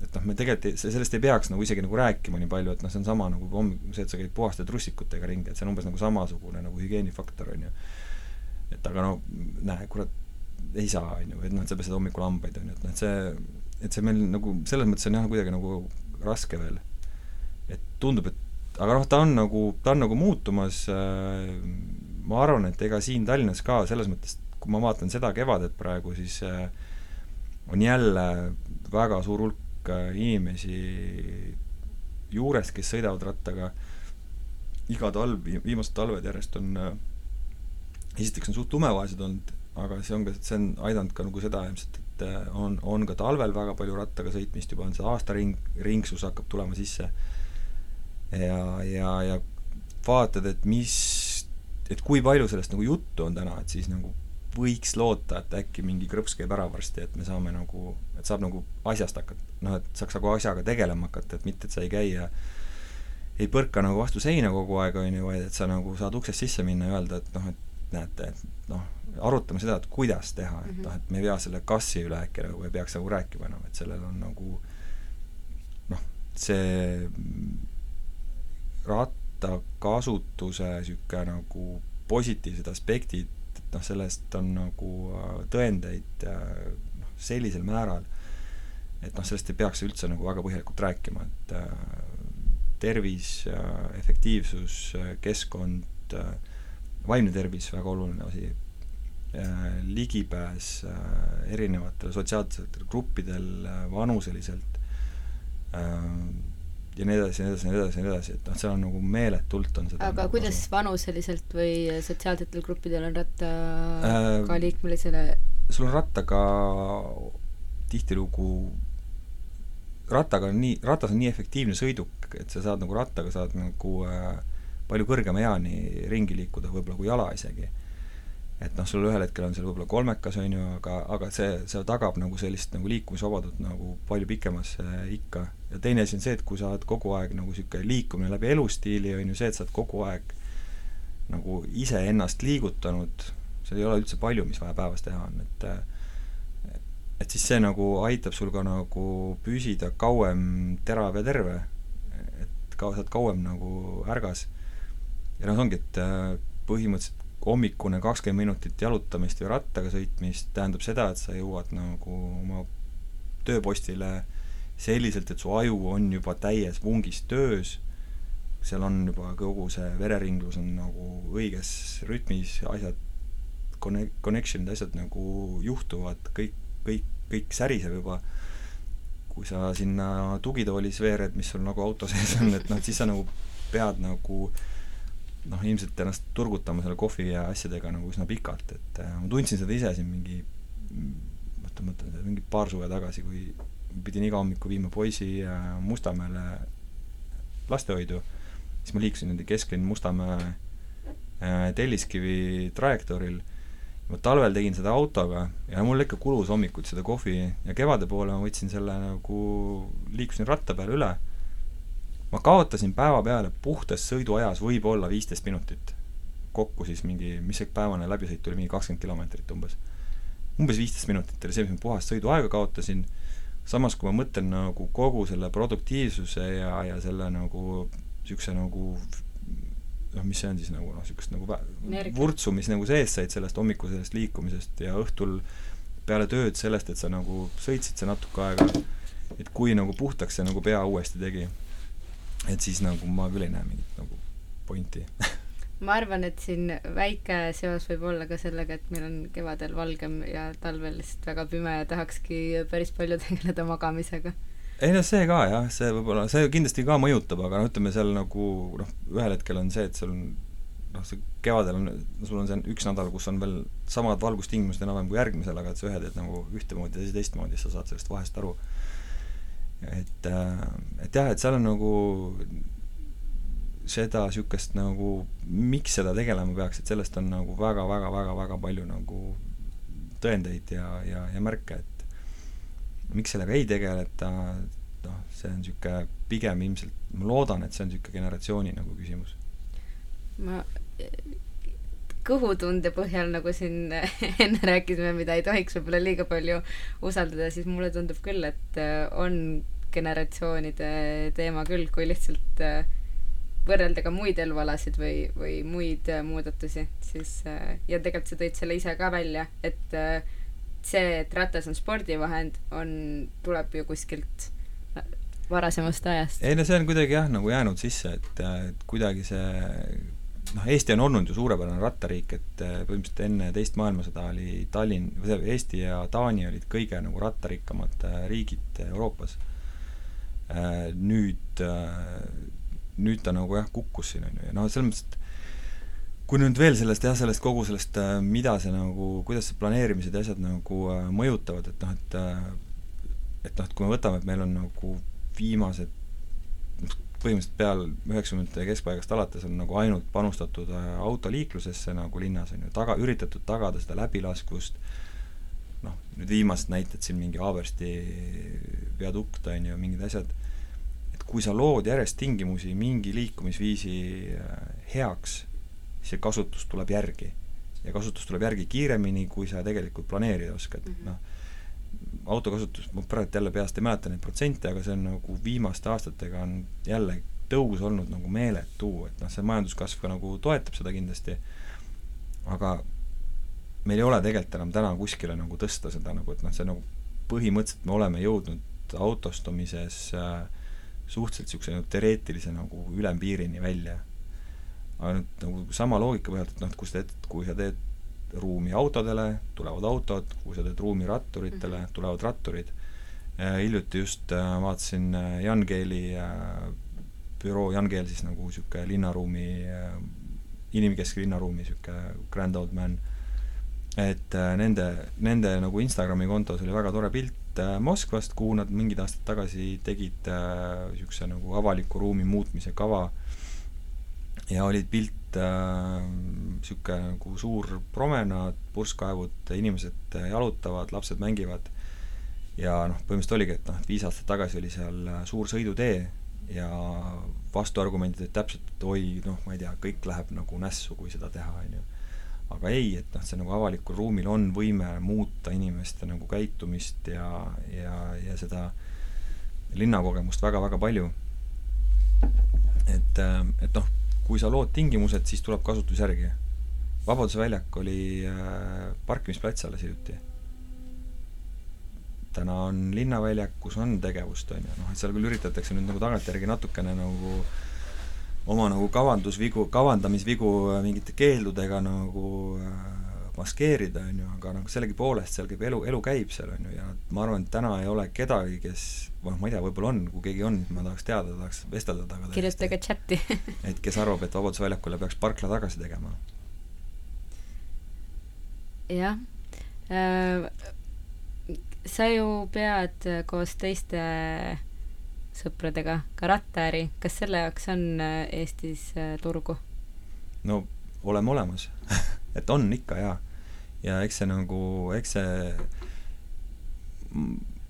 et noh, me tegelikult ei, sellest ei peaks nagu isegi nagu rääkima nii palju, et noh, see on sama nagu hommik-, see, et sa käid puhaste trussikutega ringi, et see on umbes nagu samasugune nagu hügieenifaktor, on ju. et aga no näe, kurat, ei saa, on ju, et noh, et sa pesed hommikul hambaid, on ju, et noh, et see, et see meil nagu selles mõttes on jah, kuidagi nagu raske veel. et tundub, et aga noh, ta on nagu, ta on nagu muutumas äh,, ma arvan, et ega siin Tallinnas ka selles mõttes, kui ma vaatan seda kevadet praegu, siis äh, on jälle väga suur hulk äh, inimesi juures, kes sõidavad rattaga iga talv, viimased talved järjest on esiteks on suht lumevaesed olnud aga see on ka, see on aidanud ka nagu seda ilmselt, et on, on ka talvel väga palju rattaga sõitmist juba, on see aastaring, ringsus hakkab tulema sisse. Ja, ja, ja vaatad, et mis, et kui palju sellest nagu juttu on täna, et siis nagu võiks loota, et äkki mingi krõps käib ära varsti, et me saame nagu, et saab nagu asjast hakata, noh, et saaks nagu asjaga tegelema hakata, et mitte, et sa ei käi ja ei põrka nagu vastu seina kogu aeg, on ju, vaid et sa nagu saad uksest sisse minna ja öelda, et noh, et näete, et noh, arutame seda, et kuidas teha, et mhm. noh, et me ei pea selle kassi üle äkki nagu ei peaks nagu rääkima enam, et sellel on nagu noh, see rattakasutuse niisugune nagu positiivsed aspektid, et noh, sellest on nagu äh, tõendeid äh, noh, sellisel määral, et noh, sellest ei peaks üldse nagu väga põhjalikult rääkima, et äh, tervis, efektiivsus, keskkond, vaimne tervis, väga oluline asi ligipääs erinevatele sotsiaalsetele gruppidel vanuseliselt ja nii edasi, nii edasi, nii edasi, nii edasi, et noh, seal on nagu meeletult on seda aga nagu kuidas kasu. vanuseliselt või sotsiaalsetel gruppidel on rattaga äh, liikmelisele sul on rattaga tihtilugu rattaga on nii, ratas on nii efektiivne sõiduk, et sa saad nagu rattaga saad nagu äh, palju kõrgema eani ringi liikuda võib-olla kui jala isegi et noh, sul ühel hetkel on seal võib-olla kolmekas, on ju, aga, aga see, see tagab nagu sellist nagu liikumisvabadust nagu palju pikemasse ikka. ja teine asi on see, et kui sa oled kogu aeg nagu niisugune liikumine läbi elustiili, on ju see, et sa oled kogu aeg nagu iseennast liigutanud, seal ei ole üldse palju, mis vaja päevas teha on, et et siis see nagu aitab sul ka nagu püsida kauem terav ja terve, et ka saad kauem nagu ärgas. ja noh, ongi, et põhimõtteliselt hommikune kakskümmend minutit jalutamist või rattaga sõitmist tähendab seda, et sa jõuad nagu oma tööpostile selliselt, et su aju on juba täies vungis töös, seal on juba kogu see vereringlus on nagu õiges rütmis, asjad, conne-, connection'id, asjad nagu juhtuvad, kõik, kõik, kõik säriseb juba. kui sa sinna tugitoolis veered, mis sul nagu auto sees on, et noh, siis sa nagu pead nagu noh, ilmselt ennast turgutama selle kohvi ja asjadega nagu üsna pikalt, et äh, ma tundsin seda ise siin mingi mõtlen, mõtlen, mingi paar suve tagasi, kui pidin iga hommiku viima poisi äh, Mustamäele lastehoidu, siis ma liikusin nende kesklinn Mustamäe äh, Telliskivi trajektooril. Ma talvel tegin seda autoga ja mul ikka kulus hommikuti seda kohvi ja kevade poole ma võtsin selle nagu, liikusin ratta peale üle, ma kaotasin päeva peale puhtas sõiduajas võib-olla viisteist minutit. kokku siis mingi, mis see päevane läbisõit tuli, mingi kakskümmend kilomeetrit umbes. umbes viisteist minutit oli see, mis ma puhast sõiduaega kaotasin, samas kui ma mõtlen nagu kogu selle produktiivsuse ja, ja selle nagu niisuguse nagu noh, mis see on siis nagu noh, niisugust nagu vurtsu, mis nagu sees said sellest hommikusest liikumisest ja õhtul peale tööd sellest, et sa nagu sõitsid see natuke aega, et kui nagu puhtaks see nagu pea uuesti tegi, et siis nagu ma küll ei näe mingit nagu pointi [laughs] ma arvan, et siin väike seos võib olla ka sellega, et meil on kevadel valgem ja talvel lihtsalt väga pime ja tahakski päris palju [laughs] tegeleda magamisega ei no see ka jah, see võib-olla, see kindlasti ka mõjutab, aga noh, ütleme seal nagu noh, ühel hetkel on see, et sul on noh, see kevadel on, sul on see üks nädal, kus on veel samad valgustingimused enam-vähem kui järgmisel, aga et sa ühe teed nagu ühtemoodi, teise teistmoodi, siis sa saad sellest vahest aru. Et, äh, et jah, et seal on nagu seda niisugust nagu, miks seda tegelema peaks, et sellest on nagu väga-väga-väga-väga palju nagu tõendeid ja, ja, ja märke, et miks sellega ei tegeleta, noh, see on niisugune pigem ilmselt, ma loodan, et see on niisugune generatsiooni nagu küsimus. ma kõhutunde põhjal, nagu siin [laughs] enne rääkisime, mida ei tohiks võib-olla liiga palju usaldada, siis mulle tundub küll, et äh, on generatsioonide teema küll, kui lihtsalt äh, võrrelda ka muid elualasid või, või muid äh, muudatusi, siis ja tegelikult sa tõid selle ise ka välja, et see, et ratas on spordivahend, on, tuleb ju kuskilt varasemast ajast. ei no see on kuidagi jah, nagu jäänud sisse, et, et kuidagi see noh, Eesti on olnud ju suurepärane rattariik, et eh, põhimõtteliselt enne teist maailmasõda oli Tallinn, Eesti ja Taani olid kõige nagu rattarikkamad eh, riigid Euroopas. Eh, nüüd, nüüd ta nagu jah, kukkus siin, on ju, ja noh, selles mõttes, et kui nüüd veel sellest jah, sellest kogu sellest, mida see nagu, kuidas see planeerimised ja asjad nagu mõjutavad, et noh, et et noh, et kui me võtame, et meil on nagu viimased põhimõtteliselt peal üheksakümnendate keskpaigast alates on nagu ainult panustatud autoliiklusesse nagu linnas, on ju, taga, üritatud tagada seda läbilaskvust, noh, nüüd viimased näited siin, mingi Haabersti viadukt, on ju, mingid asjad, et kui sa lood järjest tingimusi mingi liikumisviisi heaks see kasutus tuleb järgi. ja kasutus tuleb järgi kiiremini, kui sa tegelikult planeerida oskad mm, -hmm. noh, autokasutus, ma praegu jälle peast ei mäleta neid protsente, aga see on nagu viimaste aastatega on jälle tõus olnud nagu meeletu, et noh, see majanduskasv ka nagu toetab seda kindlasti, aga meil ei ole tegelikult enam täna kuskile nagu tõsta seda nagu, et noh, see nagu põhimõtteliselt me oleme jõudnud autostumises äh, suhteliselt niisuguse nagu teoreetilise nagu ülempiirini välja. aga nüüd nagu sama loogika põhjalt, et noh, et kui sa teed, kui sa teed ruumi autodele, tulevad autod, kui sa teed ruumi ratturitele mm, -hmm. tulevad ratturid. hiljuti just äh, vaatasin äh, Jan Keeli äh, büroo, Jan Keel siis nagu niisugune linnaruumi, inimkeskse linnaruumi niisugune grand old man, et nende, nende nagu Instagrami kontos oli väga tore pilt Moskvast, kuhu nad mingid aastad tagasi tegid niisuguse nagu avaliku ruumi muutmise kava ja oli pilt niisugune äh, nagu suur promenaad, purskkaevud, inimesed jalutavad, lapsed mängivad ja noh, põhimõtteliselt oligi, et noh, et viis aastat tagasi oli seal äh, suur sõidutee ja vastuargumendid olid täpselt, et oi, noh, ma ei tea, kõik läheb nagu nässu, kui seda teha, on ju. aga ei, et noh, see nagu avalikul ruumil on võime muuta inimeste nagu käitumist ja, ja, ja seda linnakogemust väga-väga palju. et, äh, et noh, kui sa lood tingimused, siis tuleb kasutus järgi. Vabaduse väljak oli äh, parkimisplats alles hiljuti. täna on linnaväljak, kus on tegevust, on ju, noh, et seal küll üritatakse nüüd nagu tagantjärgi natukene nagu oma nagu kavandusvigu, kavandamisvigu mingite keeldudega nagu äh, maskeerida, on ju, aga nagu sellegipoolest seal käib elu, elu käib seal, on ju, ja ma arvan, et täna ei ole kedagi, kes noh, ma ei tea, võib-olla on, kui keegi on, ma tahaks teada, tahaks vestelda temaga kirjutage chati [laughs] et kes arvab, et Vabaduse väljakule peaks parkla tagasi tegema. jah äh,, sa ju pead koos teiste sõpradega ka rattaäri, kas selle jaoks on äh, Eestis äh, turgu? no oleme olemas [laughs] et on ikka jaa. ja eks see nagu, eks see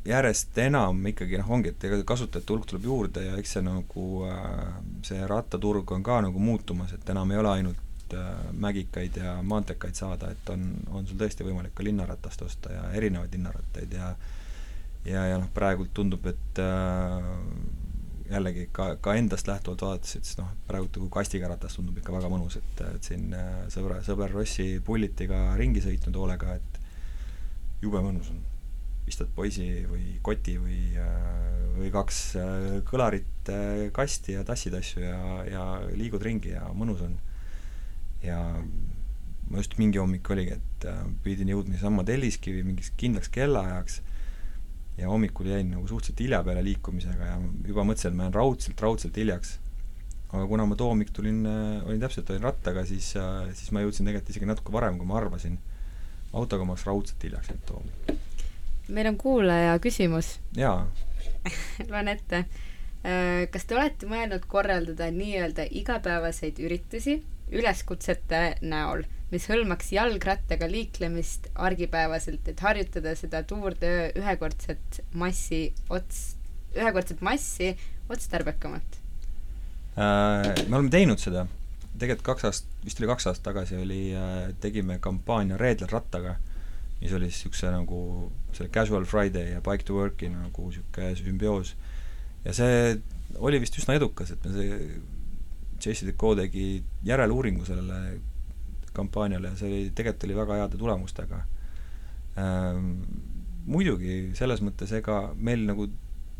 järjest enam ikkagi noh, ongi, et ega kasutajate hulk tuleb juurde ja eks see nagu äh, see rattaturg on ka nagu muutumas, et enam ei ole ainult äh, mägikaid ja maanteekaid saada, et on, on sul tõesti võimalik ka linnaratast osta ja erinevaid linnarattaid ja ja, ja noh, praegult tundub, et äh, jällegi ka, ka endast lähtuvalt vaadates, et siis noh, praegu kui kastiga ratas tundub ikka väga mõnus, et, et siin äh, sõbra, sõber Rossi pullitiga ringi sõitnud hoolega, et jube mõnus on. Pistad poisi või koti või, äh, või kaks äh, kõlarit kasti ja tassid asju ja, ja liigud ringi ja mõnus on. ja ma just mingi hommik oligi, et pidin jõudma samma Telliskivi mingiks kindlaks kellaajaks ja hommikul jäin nagu suhteliselt hilja peale liikumisega ja juba mõtlesin, et ma jään raudselt, raudselt hiljaks. aga kuna ma too hommik tulin, äh, olin täpselt, olin rattaga, siis, äh, siis ma jõudsin tegelikult isegi natuke varem, kui ma arvasin. autoga ma oleks raudselt hiljaks jäänud too hommik. Meil on kuulaja küsimus. jaa [laughs] loen ette. Äh, kas te olete mõelnud korraldada nii-öelda igapäevaseid üritusi üleskutsete näol mis hõlmaks jalgrattaga liiklemist argipäevaselt, et harjutada seda Tour de ühekordset massi ots, ühekordset massi otstarbekamalt äh,? me oleme teinud seda, tegelikult kaks aastat, vist oli kaks aastat tagasi oli äh,, tegime kampaania Reedel rattaga, mis oli siis niisuguse nagu selle Casual Friday ja Bike to Work'i nagu niisugune sümbioos. ja see oli vist üsna edukas, et me see JCDecaux tegi järeluuringu sellele kampaaniale ja see oli, tegelikult oli väga heade tulemustega ähm,. muidugi, selles mõttes ega meil nagu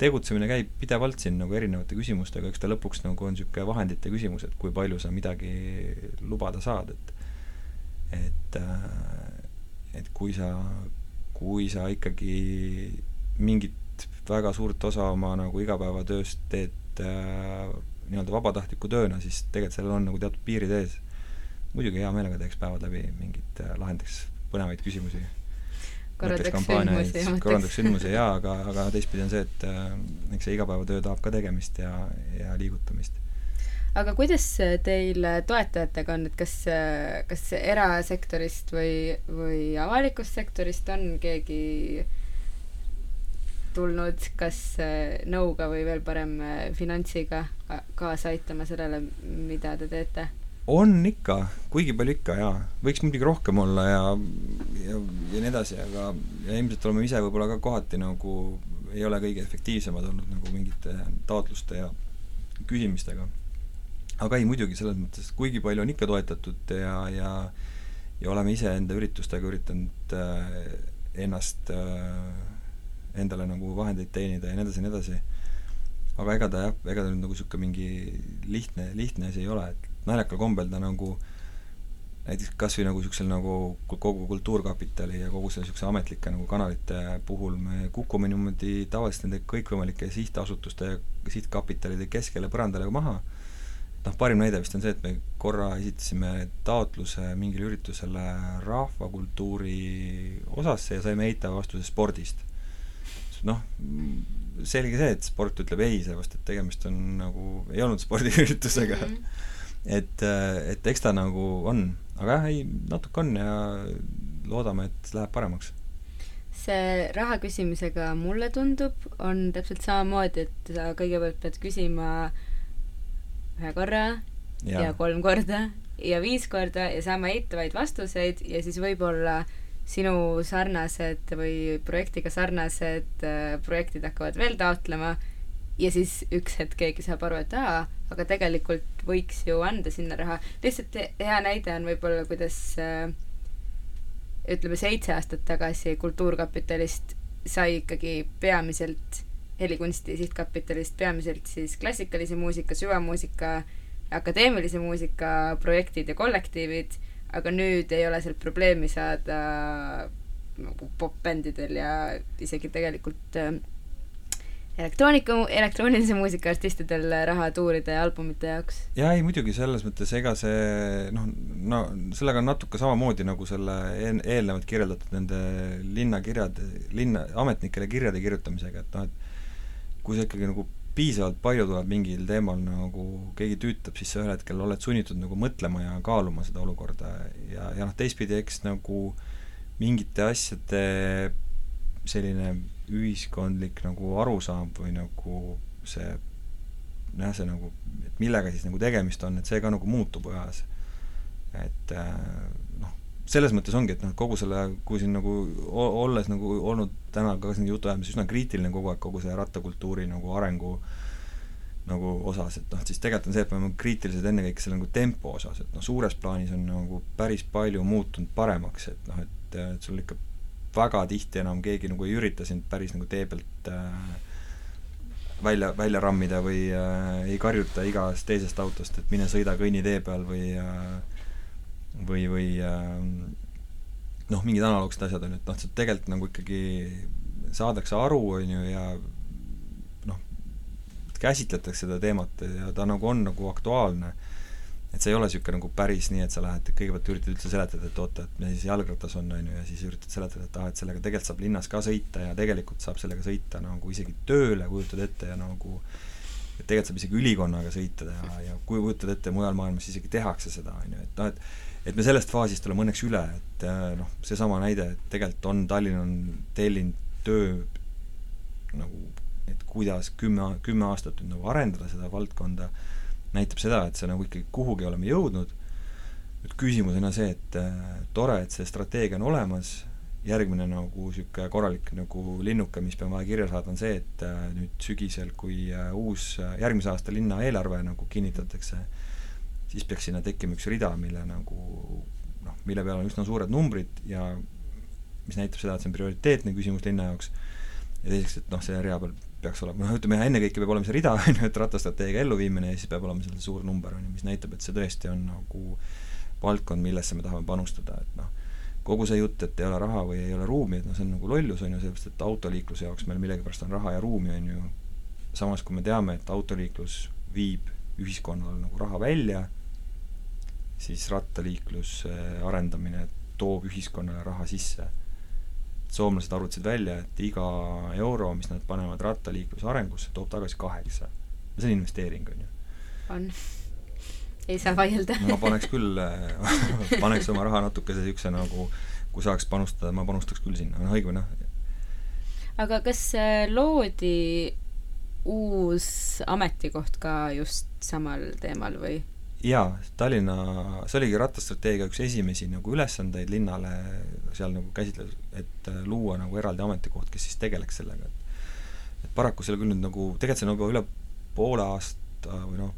tegutsemine käib pidevalt siin nagu erinevate küsimustega, eks ta lõpuks nagu on niisugune vahendite küsimus, et kui palju sa midagi lubada saad, et et äh, et kui sa, kui sa ikkagi mingit väga suurt osa oma nagu igapäevatööst teed äh, nii-öelda vabatahtliku tööna, siis tegelikult sellel on nagu teatud piirid ees muidugi hea meelega teeks päevad läbi mingit äh,, lahendaks põnevaid küsimusi. korraldaks sündmusi. korraldaks sündmusi jaa, aga, aga teistpidi on see, et äh, eks see igapäevatöö tahab ka tegemist ja, ja liigutamist. Aga kuidas teil toetajatega on, et kas, kas erasektorist või, või avalikust sektorist on keegi tulnud kas nõuga või veel parem finantsiga kaasa aitama sellele, mida te teete? on ikka, kuigi palju ikka jaa, võiks muidugi rohkem olla ja, ja, ja nii edasi, aga ja ilmselt oleme ise võib-olla ka kohati nagu ei ole kõige efektiivsemad olnud nagu mingite taotluste ja küsimistega. Aga ei, muidugi selles mõttes, kuigi palju on ikka toetatud ja, ja ja oleme ise enda üritustega üritanud äh, ennast äh, endale nagu vahendeid teenida ja nii edasi ja nii edasi. aga ega ta jah, ega ta nüüd nagu niisugune mingi lihtne, lihtne asi ei ole, et naljakal kombel ta nagu näiteks kas või nagu niisugusel nagu kogu Kultuurkapitali ja kogu selle niisuguse ametlike nagu kanalite puhul me kukume niimoodi tavaliselt nende kõikvõimalike sihtasutuste ja sihtkapitalide keskele põrandale maha, noh, parim näide vist on see, et me korra esitasime taotluse mingile üritusele rahvakultuuri osasse ja saime eitava vastuse spordist. noh, selge see, et sport ütleb ei, sellepärast et tegemist on nagu, ei olnud spordiüritusega mm. -hmm et, et eks ta nagu on, aga jah, ei, natuke on ja loodame, et läheb paremaks. see raha küsimisega mulle tundub, on täpselt samamoodi, et sa kõigepealt pead küsima ühe korra ja, ja kolm korda ja viis korda ja saama eitavaid vastuseid ja siis võib-olla sinu sarnased või projektiga sarnased äh, projektid hakkavad veel taotlema ja siis üks hetk keegi saab aru, et aa, aga tegelikult võiks ju anda sinna raha. lihtsalt hea näide on võib-olla, kuidas äh, ütleme, seitse aastat tagasi Kultuurkapitalist sai ikkagi peamiselt helikunsti sihtkapitalist peamiselt siis klassikalise muusika, süvamuusika, akadeemilise muusika projektid ja kollektiivid, aga nüüd ei ole seal probleemi saada nagu popbändidel ja isegi tegelikult äh, elektroonika, elektroonilise muusika artistidel raha tuuride ja albumite jaoks. jaa, ei muidugi, selles mõttes ega see noh, no sellega on natuke samamoodi nagu selle eel, eelnevalt kirjeldatud nende linnakirjade, linna, ametnikele kirjade kirjutamisega, et noh, et kui sa ikkagi nagu piisavalt palju tuleb mingil teemal nagu keegi tüütab, siis sa ühel hetkel oled sunnitud nagu mõtlema ja kaaluma seda olukorda ja, ja noh, teistpidi eks nagu mingite asjade selline ühiskondlik nagu arusaam või nagu see jah, see nagu, et millega siis nagu tegemist on, et see ka nagu muutub ajas. et äh, selles mõttes ongi, et noh, kogu selle, kui siin nagu olles nagu olnud täna ka siin jutuajamises üsna kriitiline kogu aeg kogu see rattakultuuri nagu arengu nagu osas, et noh, siis tegelikult on see, et me oleme kriitilised ennekõike selle nagu tempo osas, et noh, suures plaanis on nagu päris palju muutunud paremaks, et noh, et, et sul ikka väga tihti enam keegi nagu ei ürita sind päris nagu tee pealt äh, välja, välja rammida või äh, ei karjuta igast teisest autost, et mine sõida kõnnitee peal või äh, või, või äh, noh, mingid analoogsed asjad on ju, et noh, see tegelikult nagu ikkagi saadakse aru, on ju, ja noh, käsitletakse seda teemat ja ta nagu on nagu aktuaalne. Et see ei ole niisugune nagu päris nii, et sa lähed, kõigepealt üritad üldse seletada, et oota, et siis jalgratas on, on ju, ja siis üritad seletada, et ah, et sellega tegelikult saab linnas ka sõita ja tegelikult saab sellega sõita nagu isegi tööle, kujutad ette, ja nagu et tegelikult saab isegi ülikonnaga sõita ja, ja kui kujutad ette, mujal maailmas isegi tehakse seda, on ju, et noh, et et me sellest faasist oleme õnneks üle, et äh, noh, seesama näide, et tegelikult on, Tallinn on tellinud töö nagu, et kuidas kümme, kümme aastat nüüd nagu arendada seda valdkonda näitab seda, et see nagu ikkagi kuhugi oleme jõudnud, nüüd küsimus on see, et äh, tore, et see strateegia on olemas, järgmine nagu niisugune korralik nagu linnuke, mis peab vaja kirja saada, on see, et äh, nüüd sügisel, kui uus järgmise aasta linna eelarve nagu kinnitatakse, siis peaks sinna tekkima üks rida, mille nagu noh, mille peal on üsna suured numbrid ja mis näitab seda, et see on prioriteetne küsimus linna jaoks, ja teiseks, et noh, selle rea peal peaks olema, noh ütleme, ennekõike peab olema see rida, [laughs] on ju, et rattastrateegia elluviimine ja siis peab olema seal suur number, on ju, mis näitab, et see tõesti on nagu valdkond, millesse me tahame panustada, et noh, kogu see jutt, et ei ole raha või ei ole ruumi, et noh, see on nagu lollus, on ju, sellepärast et autoliikluse jaoks meil millegipärast on raha ja ruumi, on ju, samas kui me teame, et autoliiklus viib ühiskonnale nagu raha välja, siis rattaliikluse arendamine toob ühiskonnale raha sisse soomlased arvutasid välja, et iga euro, mis nad panevad rattaliikluse arengusse, toob tagasi kaheksa. see on investeering, on ju. on. ei saa vaielda ma paneks küll [laughs] paneks oma raha natukese niisuguse nagu, kui saaks panustada, ma panustaks küll sinna, noh õige või noh. aga kas loodi uus ametikoht ka just samal teemal või? Jaa, Tallinna, see oligi rattastrateegia üks esimesi nagu ülesandeid linnale seal nagu käsitles, et äh, luua nagu eraldi ametikoht, kes siis tegeleks sellega, et et paraku seal küll nüüd nagu, tegelikult see nagu üle poole aasta või noh,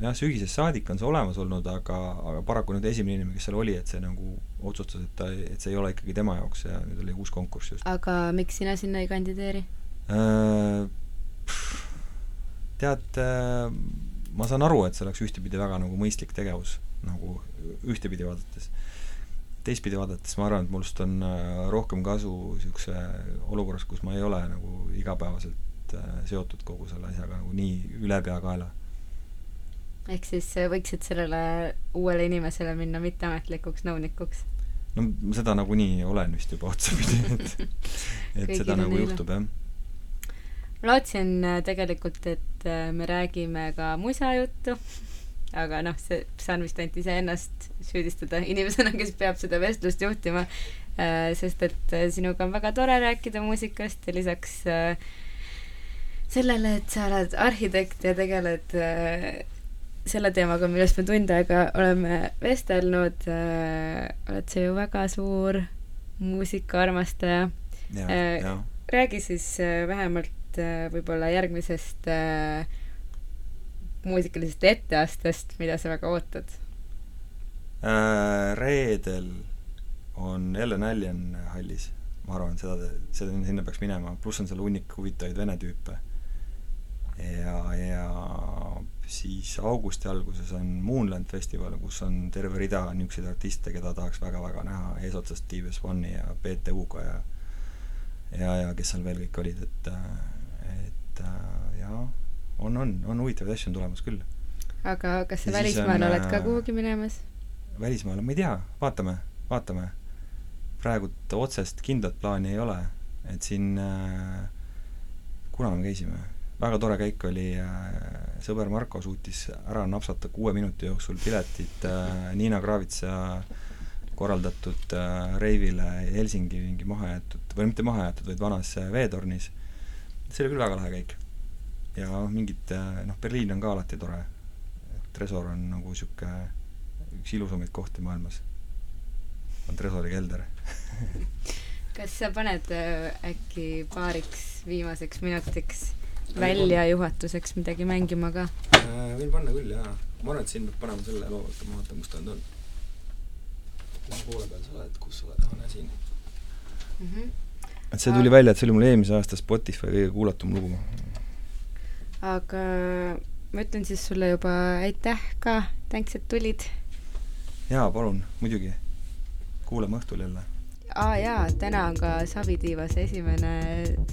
jah, sügisest saadik on see olemas olnud, aga, aga paraku nüüd esimene inimene, kes seal oli, et see nagu otsustas, et ta, et see ei ole ikkagi tema jaoks ja nüüd oli uus konkurss just. aga miks sina sinna ei kandideeri äh,? Tead äh,, ma saan aru, et see oleks ühtepidi väga nagu mõistlik tegevus, nagu ühtepidi vaadates. teistpidi vaadates ma arvan, et minust on äh, rohkem kasu niisuguse olukorras, kus ma ei ole nagu igapäevaselt äh, seotud kogu selle asjaga nagu nii ülepeakaela. ehk siis äh, võiksid sellele uuele inimesele minna mitteametlikuks nõunikuks? no seda nagunii olen vist juba otsapidi, et et [laughs] seda nagu neile. juhtub, jah ma lootsin äh, tegelikult, et äh, me räägime ka musajuttu, [laughs] aga noh, see, saan vist ainult iseennast süüdistada inimesena, kes peab seda vestlust juhtima, äh, sest et sinuga on väga tore rääkida muusikast ja lisaks sellele, et sa oled arhitekt ja tegeled selle teemaga, millest me tund aega oleme vestelnud, oled sa ju väga suur muusikaarmastaja. räägi siis vähemalt Äh, võib-olla järgmisest äh, muusikalisest etteastest, mida sa väga ootad äh,? Reedel on jälle Näljan hallis, ma arvan, seda, seda, sinna peaks minema, pluss on seal hunnik huvitavaid vene tüüpe. ja, ja siis augusti alguses on Moonland festival, kus on terve rida niisuguseid artiste, keda tahaks väga-väga näha eesotsas TBS One'i ja BTU-ga ja ja, ja kes seal veel kõik olid, et et jaa, on, on, on huvitavaid asju on tulemas küll. aga kas sa välismaale oled ka kuhugi minemas? välismaale, ma ei tea, vaatame, vaatame. praegult otsest kindlat plaani ei ole, et siin äh, kuna me käisime, väga tore käik oli äh,, sõber Marko suutis ära napsata kuue minuti jooksul piletid äh, Niina Kravitsa korraldatud äh, reivile Helsingi mingi mahajäetud, või mitte mahajäetud, vaid vanas äh, veetornis. See oli küll väga lahe käik. ja mingid äh,, noh, Berliin on ka alati tore. Tresor on nagu niisugune üks ilusamaid kohti maailmas. on Tresori kelder [laughs] kas sa paned äh, äkki paariks viimaseks minutiks väljajuhatuseks midagi mängima ka äh,? võin panna küll, jaa. ma arvan, et siin peab panema selle loo, oota ma vaatan, kus ta nüüd on. mis poole peal sa oled, kus sa oled, aa näe siin mm. -hmm. Et see tuli välja, et see oli mul eelmise aasta Spotify kõige kuulatum lugu. aga ma ütlen siis sulle juba aitäh ka, thanks, et tulid jaa, palun, muidugi. kuulame õhtul jälle. aa jaa, täna on ka Savitiivase esimene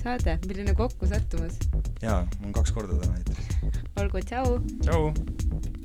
saade, milline kokkusattumus. jaa, on kaks korda täna eetris. olgu, tšau! tšau!